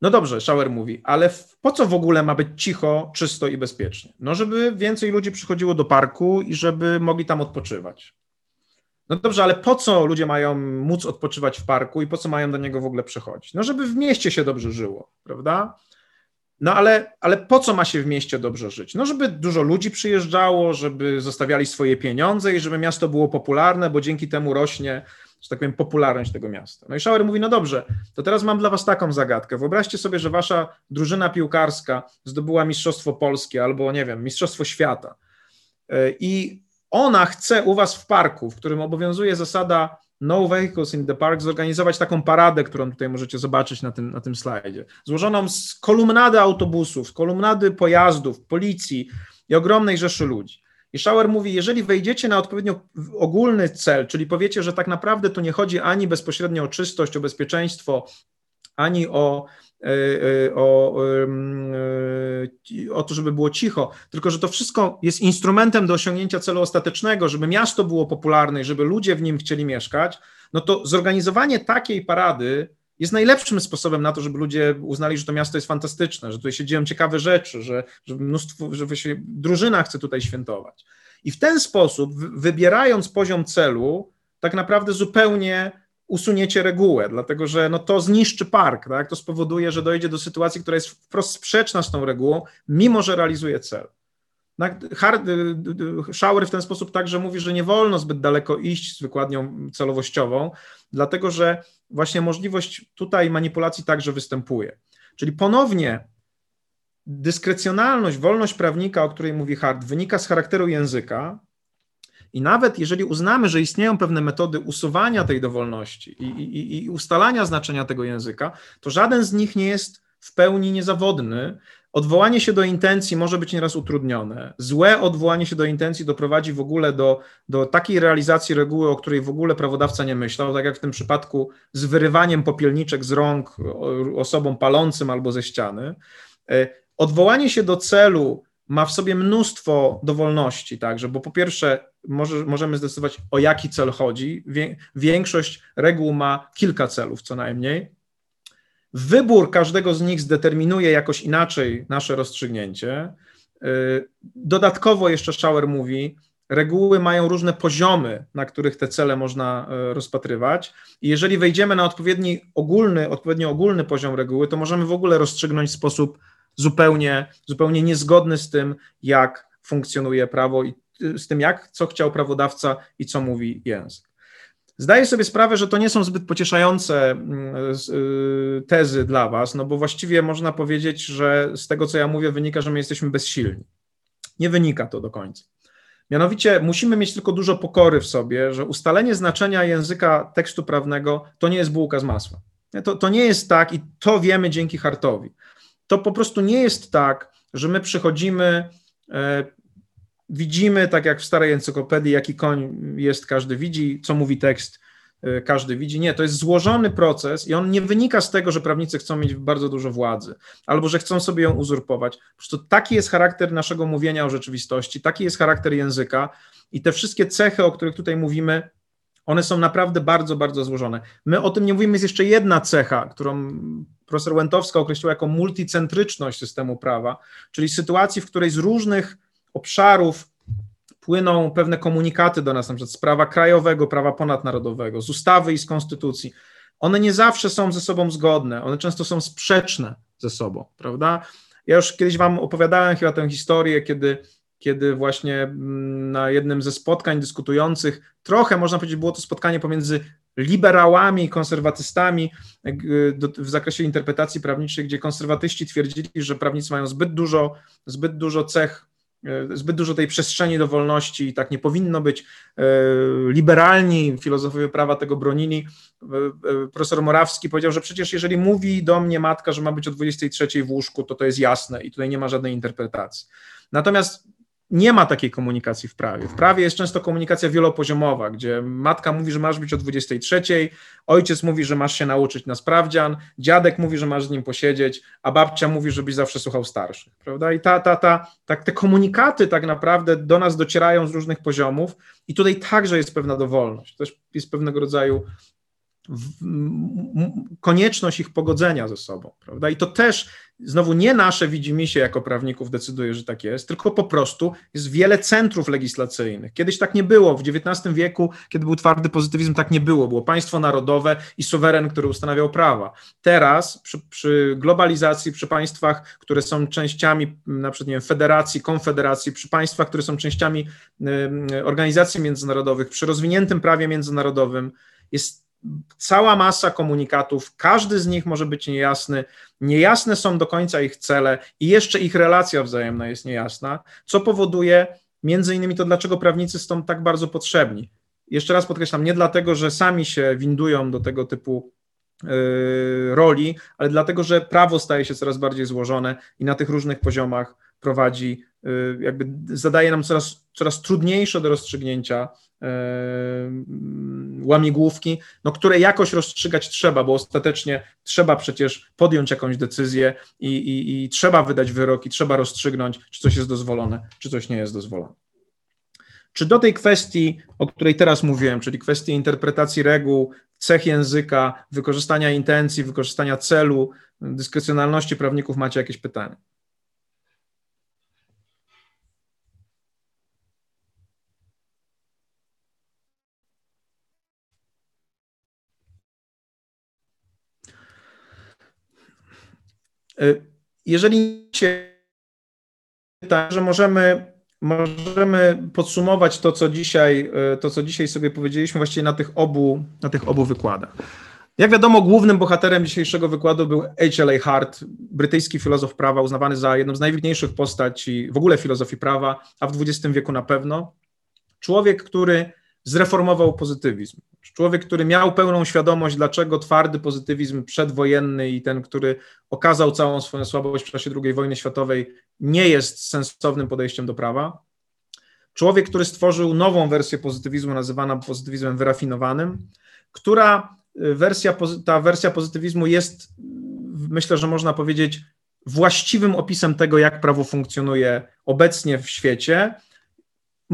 Speaker 2: No dobrze, Schauer mówi, ale po co w ogóle ma być cicho, czysto i bezpiecznie? No, żeby więcej ludzi przychodziło do parku i żeby mogli tam odpoczywać. No dobrze, ale po co ludzie mają móc odpoczywać w parku i po co mają do niego w ogóle przychodzić? No, żeby w mieście się dobrze żyło, prawda? No ale, ale po co ma się w mieście dobrze żyć? No, żeby dużo ludzi przyjeżdżało, żeby zostawiali swoje pieniądze i żeby miasto było popularne, bo dzięki temu rośnie że tak powiem, popularność tego miasta. No i Schauer mówi, no dobrze, to teraz mam dla was taką zagadkę. Wyobraźcie sobie, że wasza drużyna piłkarska zdobyła Mistrzostwo Polskie albo, nie wiem, Mistrzostwo Świata e, i ona chce u was w parku, w którym obowiązuje zasada no vehicles in the park, zorganizować taką paradę, którą tutaj możecie zobaczyć na tym, na tym slajdzie, złożoną z kolumnady autobusów, kolumnady pojazdów, policji i ogromnej rzeszy ludzi. I Schauer mówi, jeżeli wejdziecie na odpowiednio ogólny cel, czyli powiecie, że tak naprawdę tu nie chodzi ani bezpośrednio o czystość, o bezpieczeństwo, ani o, o, e, o to, żeby było cicho, tylko że to wszystko jest instrumentem do osiągnięcia celu ostatecznego, żeby miasto było popularne i żeby ludzie w nim chcieli mieszkać, no to zorganizowanie takiej parady jest najlepszym sposobem na to, żeby ludzie uznali, że to miasto jest fantastyczne, że tutaj się dzieją ciekawe rzeczy, że, że mnóstwo, że drużyna chce tutaj świętować. I w ten sposób, wybierając poziom celu, tak naprawdę zupełnie usuniecie regułę, dlatego że no to zniszczy park, tak? to spowoduje, że dojdzie do sytuacji, która jest wprost sprzeczna z tą regułą, mimo że realizuje cel. Schauer w ten sposób także mówi, że nie wolno zbyt daleko iść z wykładnią celowościową, dlatego że właśnie możliwość tutaj manipulacji także występuje. Czyli ponownie dyskrecjonalność, wolność prawnika, o której mówi Hart, wynika z charakteru języka, i nawet jeżeli uznamy, że istnieją pewne metody usuwania tej dowolności i, i, i, ustalania znaczenia tego języka, to żaden z nich nie jest w pełni niezawodny. Odwołanie się do intencji może być nieraz utrudnione. Złe odwołanie się do intencji doprowadzi w ogóle do, do takiej realizacji reguły, o której w ogóle prawodawca nie myślał, tak jak w tym przypadku z wyrywaniem popielniczek z rąk osobom palącym albo ze ściany. E, odwołanie się do celu ma w sobie mnóstwo dowolności, także, bo po pierwsze może, możemy zdecydować o jaki cel chodzi. Większość reguł ma kilka celów co najmniej. Wybór każdego z nich zdeterminuje jakoś inaczej nasze rozstrzygnięcie. Y, dodatkowo jeszcze Schauer mówi, reguły mają różne poziomy, na których te cele można y, rozpatrywać. I jeżeli wejdziemy na odpowiedni ogólny, odpowiednio ogólny poziom reguły, to możemy w ogóle rozstrzygnąć w sposób zupełnie, zupełnie niezgodny z tym, jak funkcjonuje prawo i y, z tym, jak, co chciał prawodawca i co mówi język. Zdaję sobie sprawę, że to nie są zbyt pocieszające mm, y, tezy dla Was, no bo właściwie można powiedzieć, że z tego, co ja mówię, wynika, że my jesteśmy bezsilni. Nie wynika to do końca. Mianowicie musimy mieć tylko dużo pokory w sobie, że ustalenie znaczenia języka tekstu prawnego to nie jest bułka z masła. To, to nie jest tak i to wiemy dzięki Hartowi to po prostu nie jest tak, że my przychodzimy, e, widzimy, tak jak w starej encyklopedii, jaki koń jest, każdy widzi, co mówi tekst, e, każdy widzi. Nie, to jest złożony proces i on nie wynika z tego, że prawnicy chcą mieć bardzo dużo władzy albo że chcą sobie ją uzurpować. Po prostu taki jest charakter naszego mówienia o rzeczywistości, taki jest charakter języka i te wszystkie cechy, o których tutaj mówimy, one są naprawdę bardzo, bardzo złożone. My o tym nie mówimy, jest jeszcze jedna cecha, którą profesor Łętowska określiła jako multicentryczność systemu prawa, czyli sytuacji, w której z różnych obszarów płyną pewne komunikaty do nas, na przykład z prawa krajowego, prawa ponadnarodowego, z ustawy i z konstytucji. One nie zawsze są ze sobą zgodne, one często są sprzeczne ze sobą, prawda? Ja już kiedyś Wam opowiadałem chyba tę historię, kiedy kiedy właśnie mm, na jednym ze spotkań dyskutujących, trochę można powiedzieć, było to spotkanie pomiędzy liberałami i konserwatystami e, w zakresie interpretacji prawniczej, gdzie konserwatyści twierdzili, że prawnicy mają zbyt dużo, zbyt dużo cech e, zbyt dużo tej przestrzeni do wolności i tak nie powinno być. E, liberalni filozofowie prawa tego bronili. Profesor Morawski powiedział, że przecież jeżeli mówi do mnie matka, że ma być o 23 w łóżku, to to jest jasne i tutaj nie ma żadnej interpretacji. Natomiast nie ma takiej komunikacji w prawie. W prawie jest często komunikacja wielopoziomowa, gdzie matka mówi, że masz być o 23, ojciec mówi, że masz się nauczyć na sprawdzian, dziadek mówi, że masz z nim posiedzieć, a babcia mówi, żebyś zawsze słuchał starszych, prawda? I ta, ta, ta, tak te komunikaty tak naprawdę do nas docierają z różnych poziomów i tutaj także jest pewna dowolność, też jest pewnego rodzaju konieczność ich pogodzenia ze sobą, prawda? I to też znowu nie nasze widzimy się jako prawników decyduje, że tak jest, tylko po prostu jest wiele centrów legislacyjnych. Kiedyś tak nie było. W XIX wieku, kiedy był twardy pozytywizm, tak nie było. Było państwo narodowe i suweren, który ustanawiał prawa. Teraz przy, przy globalizacji, przy państwach, które są częściami na przykład nie wiem, federacji, konfederacji, przy państwach, które są częściami y, organizacji międzynarodowych, przy rozwiniętym prawie międzynarodowym jest cała masa komunikatów, każdy z nich może być niejasny, niejasne są do końca ich cele i jeszcze ich relacja wzajemna jest niejasna, co powoduje między innymi to, dlaczego prawnicy są tak bardzo potrzebni. Jeszcze raz podkreślam, nie dlatego, że sami się windują do tego typu yy, roli, ale dlatego, że prawo staje się coraz bardziej złożone i na tych różnych poziomach prowadzi, y, jakby zadaje nam coraz, coraz trudniejsze do rozstrzygnięcia łamigłówki, no, które jakoś rozstrzygać trzeba, bo ostatecznie trzeba przecież podjąć jakąś decyzję i, i, i trzeba wydać wyrok i trzeba rozstrzygnąć, czy coś jest dozwolone, czy coś nie jest dozwolone. Czy do tej kwestii, o której teraz mówiłem, czyli kwestii interpretacji reguł, cech języka, wykorzystania intencji, wykorzystania celu, dyskrecjonalności prawników macie jakieś pytania? Jeżeli się pyta, że możemy możemy podsumować to, co dzisiaj, e, to, co dzisiaj sobie powiedzieliśmy właściwie na tych obu, na tych obu wykładach. Jak wiadomo, głównym bohaterem dzisiejszego wykładu był H.L.A. Hart, brytyjski filozof prawa, uznawany za jedną z najwybitniejszych postaci w ogóle filozofii prawa, a w XX wieku na pewno. Człowiek, który zreformował pozytywizm. Człowiek, który miał pełną świadomość, dlaczego twardy pozytywizm przedwojenny i ten, który okazał całą swoją słabość w czasie II wojny światowej, nie jest sensownym podejściem do prawa. Człowiek, który stworzył nową wersję pozytywizmu, nazywaną pozytywizmem wyrafinowanym, która y, wersja, ta wersja pozytywizmu jest, myślę, że można powiedzieć, właściwym opisem tego, jak prawo funkcjonuje obecnie w świecie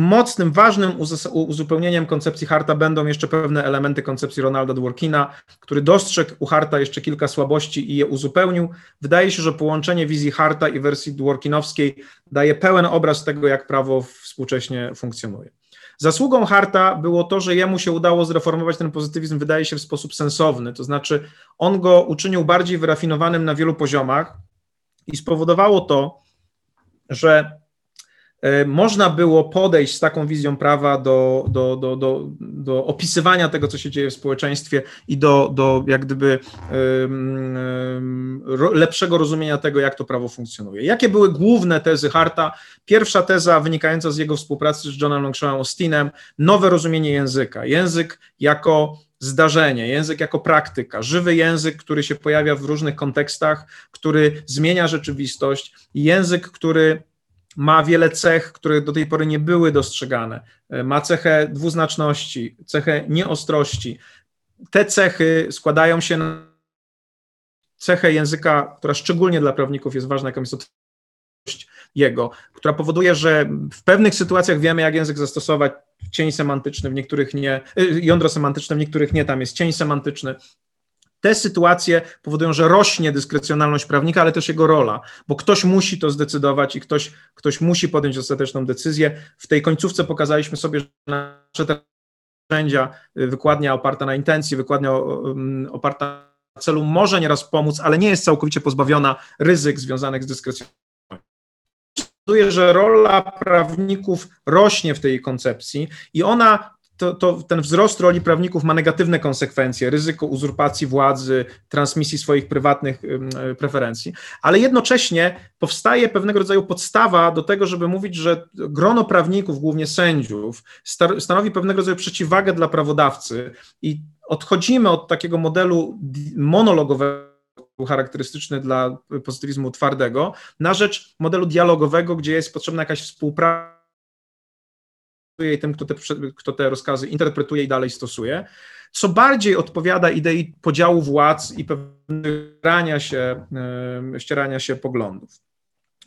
Speaker 2: Mocnym, ważnym uzupełnieniem koncepcji Harta będą jeszcze pewne elementy koncepcji Ronalda Dworkina, który dostrzegł u Harta jeszcze kilka słabości i je uzupełnił. Wydaje się, że połączenie wizji Harta i wersji Dworkinowskiej daje pełen obraz tego, jak prawo współcześnie funkcjonuje. Zasługą Harta było to, że jemu się udało zreformować ten pozytywizm, wydaje się, w sposób sensowny, to znaczy on go uczynił bardziej wyrafinowanym na wielu poziomach i spowodowało to, że można było podejść z taką wizją prawa do, do, do, do, do opisywania tego, co się dzieje w społeczeństwie i do, do jak gdyby um, lepszego rozumienia tego, jak to prawo funkcjonuje. Jakie były główne tezy Harta? Pierwsza teza wynikająca z jego współpracy z Johnem Longshawem Austinem, nowe rozumienie języka. Język jako zdarzenie, język jako praktyka, żywy język, który się pojawia w różnych kontekstach, który zmienia rzeczywistość, język, który ma wiele cech, które do tej pory nie były dostrzegane. E, ma cechę dwuznaczności, cechę nieostrości. Te cechy składają się na cechę języka, która szczególnie dla prawników jest ważna, jaką jest otwartość jego, która powoduje, że w pewnych sytuacjach wiemy, jak język zastosować, cień semantyczny, w niektórych nie, e, jądro semantyczne, w niektórych nie, tam jest cień semantyczny, te sytuacje powodują, że rośnie dyskrecjonalność prawnika, ale też jego rola, bo ktoś musi to zdecydować i ktoś, ktoś musi podjąć ostateczną decyzję. W tej końcówce pokazaliśmy sobie, że nasze narzędzia, y, wykładnia oparta na intencji, wykładnia oparta na celu może nieraz pomóc, ale nie jest całkowicie pozbawiona ryzyk związanych z dyskrecjonalnością. Powoduje, że rola prawników rośnie w tej koncepcji i ona to, to, ten wzrost roli prawników ma negatywne konsekwencje, ryzyko uzurpacji władzy, transmisji swoich prywatnych e, preferencji, ale jednocześnie powstaje pewnego rodzaju podstawa do tego, żeby mówić, że grono prawników, głównie sędziów, stanowi pewnego rodzaju przeciwwagę dla prawodawcy. I odchodzimy od takiego modelu monologowego, charakterystyczny dla pozytywizmu twardego, na rzecz modelu dialogowego, gdzie jest potrzebna jakaś współpraca i tym, kto te, kto te rozkazy interpretuje i dalej stosuje, co bardziej odpowiada idei podziału władz i pewnego się, ścierania się poglądów.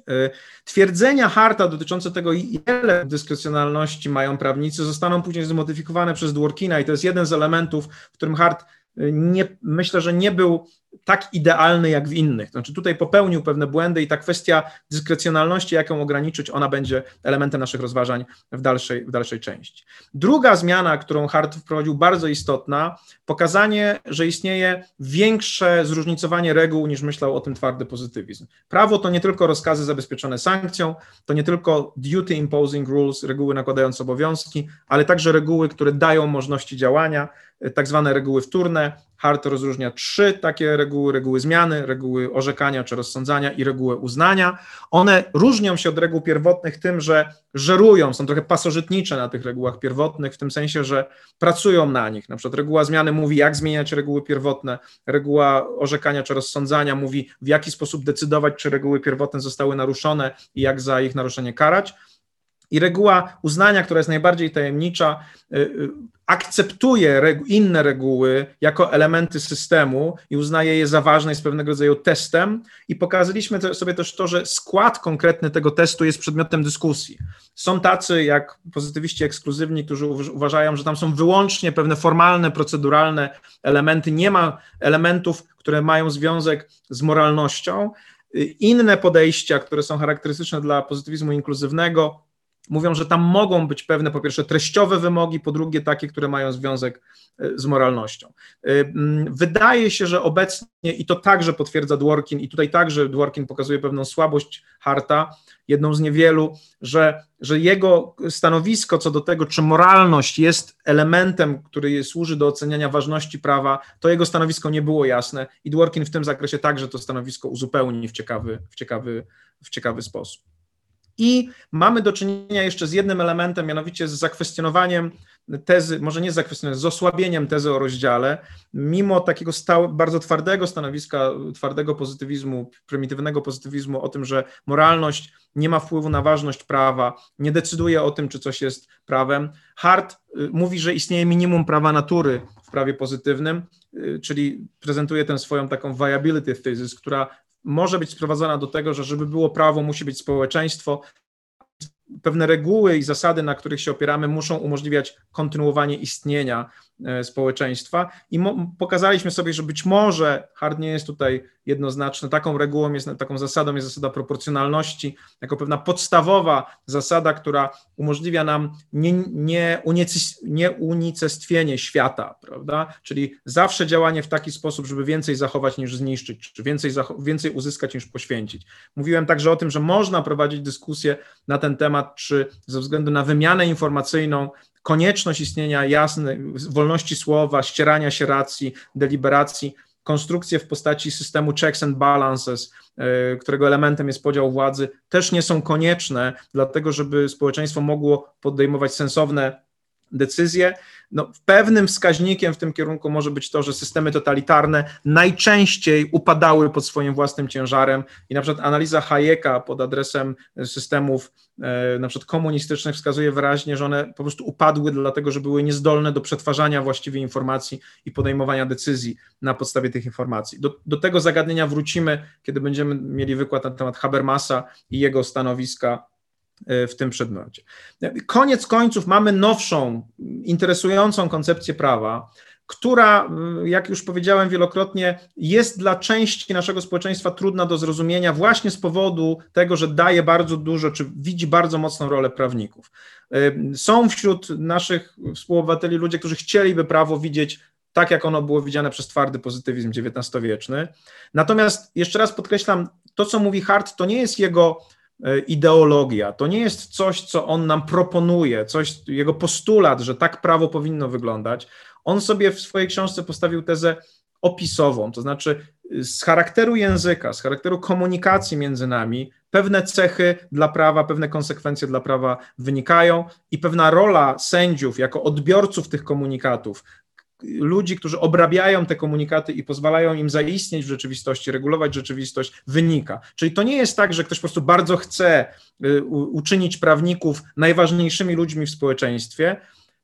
Speaker 2: E, twierdzenia Harta dotyczące tego, ile dyskrecjonalności mają prawnicy, zostaną później zmodyfikowane przez Dworkina i to jest jeden z elementów, w którym Hart e, nie, myślę, że nie był tak idealny jak w innych. Znaczy tutaj popełnił pewne błędy i ta kwestia dyskrecjonalności, jak ją ograniczyć, ona będzie elementem naszych rozważań w dalszej, w dalszej części. Druga zmiana, którą Hart wprowadził, bardzo istotna, pokazanie, że istnieje większe zróżnicowanie reguł niż myślał o tym twardy pozytywizm. Prawo to nie tylko rozkazy zabezpieczone sankcją, to nie tylko duty imposing rules, reguły nakładające obowiązki, ale także reguły, które dają możliwości działania, tak zwane reguły wtórne, Hart rozróżnia trzy takie reguły: reguły zmiany, reguły orzekania czy rozsądzania i reguły uznania. One różnią się od reguł pierwotnych tym, że żerują, są trochę pasożytnicze na tych regułach pierwotnych, w tym sensie, że pracują na nich. Na przykład reguła zmiany mówi, jak zmieniać reguły pierwotne, reguła orzekania czy rozsądzania mówi, w jaki sposób decydować, czy reguły pierwotne zostały naruszone i jak za ich naruszenie karać. I reguła uznania, która jest najbardziej tajemnicza, y, y, akceptuje regu inne reguły jako elementy systemu i uznaje je za ważne, jest pewnego rodzaju testem. I pokazaliśmy sobie też to, że skład konkretny tego testu jest przedmiotem dyskusji. Są tacy, jak pozytywiści ekskluzywni, którzy uważają, że tam są wyłącznie pewne formalne, proceduralne elementy, nie ma elementów, które mają związek z moralnością. Y, inne podejścia, które są charakterystyczne dla pozytywizmu inkluzywnego, mówią, że tam mogą być pewne, po pierwsze, treściowe wymogi, po drugie, takie, które mają związek e, z moralnością. E, wydaje się, że obecnie, i to także potwierdza Dworkin, i tutaj także Dworkin pokazuje pewną słabość Harta, jedną z niewielu, że, że jego stanowisko co do tego, czy moralność jest elementem, który służy do oceniania ważności prawa, to jego stanowisko nie było jasne i Dworkin w tym zakresie także to stanowisko uzupełni w ciekawy, w ciekawy, w ciekawy sposób. I mamy do czynienia jeszcze z jednym elementem, mianowicie z zakwestionowaniem tezy, może nie zakwestionowaniem, z osłabieniem tezy o rozdziale, mimo takiego stałe, bardzo twardego stanowiska, twardego pozytywizmu, prymitywnego pozytywizmu o tym, że moralność nie ma wpływu na ważność prawa, nie decyduje o tym, czy coś jest prawem. Hart y, mówi, że istnieje minimum prawa natury w prawie pozytywnym, y, czyli prezentuje tę swoją taką viability thesis, która może być sprowadzona do tego, że żeby było prawo, musi być społeczeństwo. Pewne reguły i zasady, na których się opieramy, muszą umożliwiać kontynuowanie istnienia społeczeństwa i pokazaliśmy sobie, że być może hard nie jest tutaj jednoznaczny. Taką regułą jest, taką zasadą jest zasada proporcjonalności, jako pewna podstawowa zasada, która umożliwia nam nie, nie, nie świata, prawda? Czyli zawsze działanie w taki sposób, żeby więcej zachować niż zniszczyć, czy więcej, więcej uzyskać niż poświęcić. Mówiłem także o tym, że można prowadzić dyskusję na ten temat, czy ze względu na wymianę informacyjną konieczność istnienia jasnej wolności słowa, ścierania się racji, deliberacji, konstrukcje w postaci systemu checks and balances, e, którego elementem jest podział władzy, też nie są konieczne, dlatego żeby społeczeństwo mogło podejmować sensowne decyzje. No, pewnym wskaźnikiem w tym kierunku może być to, że systemy totalitarne najczęściej upadały pod swoim własnym ciężarem i na przykład analiza Hayeka pod adresem systemów e, na przykład komunistycznych wskazuje wyraźnie, że one po prostu upadły dlatego, że były niezdolne do przetwarzania właściwie informacji i podejmowania decyzji na podstawie tych informacji. Do, do tego zagadnienia wrócimy, kiedy będziemy mieli wykład na temat Habermasa i jego stanowiska w tym przedmiocie. Koniec końców mamy nowszą, interesującą koncepcję prawa, która, e, jak już powiedziałem wielokrotnie, jest dla części naszego społeczeństwa trudna do zrozumienia właśnie z powodu tego, że daje bardzo dużo, czy widzi bardzo mocną rolę prawników. E, są wśród naszych współobywateli ludzie, którzy chcieliby prawo widzieć tak, jak ono było widziane przez twardy pozytywizm XIX-wieczny. Natomiast jeszcze raz podkreślam, to, co mówi Hart, to nie jest jego E, ideologia. To nie jest coś, co on nam proponuje, coś, jego postulat, że tak prawo powinno wyglądać. On sobie w swojej książce postawił tezę opisową, to znaczy z charakteru języka, z charakteru komunikacji między nami, pewne cechy dla prawa, pewne konsekwencje dla prawa wynikają i pewna rola sędziów jako odbiorców tych komunikatów ludzi, którzy obrabiają te komunikaty i pozwalają im zaistnieć w rzeczywistości, regulować rzeczywistość, wynika. Czyli to nie jest tak, że ktoś po prostu bardzo chce y, uczynić prawników najważniejszymi ludźmi w społeczeństwie.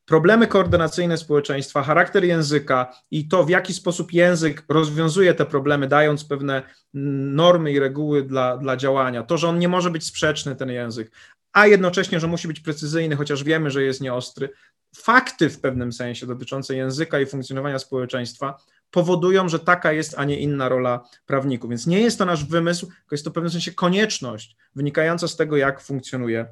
Speaker 2: Problemy koordynacyjne społeczeństwa, charakter języka i to, w jaki sposób język rozwiązuje te problemy, dając pewne normy i reguły dla, dla działania, to, że on nie może być sprzeczny, ten język, a jednocześnie, że musi być precyzyjny, chociaż wiemy, że jest nieostry, fakty w pewnym sensie dotyczące języka i funkcjonowania społeczeństwa powodują, że taka jest, a nie inna rola prawników. Więc nie jest to nasz wymysł, tylko jest to w pewnym sensie konieczność wynikająca z tego, jak funkcjonuje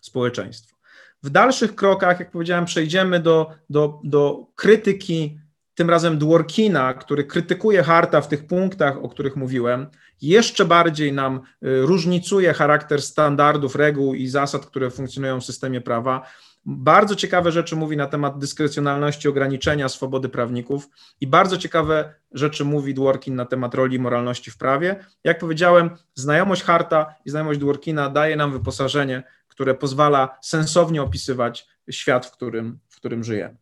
Speaker 2: społeczeństwo. W dalszych krokach, jak powiedziałem, przejdziemy do, do, do krytyki, tym razem Dworkina, który krytykuje Harta w tych punktach, o których mówiłem. jeszcze bardziej nam y, różnicuje charakter standardów, reguł i zasad, które funkcjonują w systemie prawa. Bardzo ciekawe rzeczy mówi na temat dyskrecjonalności, ograniczenia swobody prawników i bardzo ciekawe rzeczy mówi Dworkin na temat roli moralności w prawie. Jak powiedziałem, znajomość Harta i znajomość Dworkina daje nam wyposażenie, które pozwala sensownie opisywać świat, w którym, w którym żyjemy.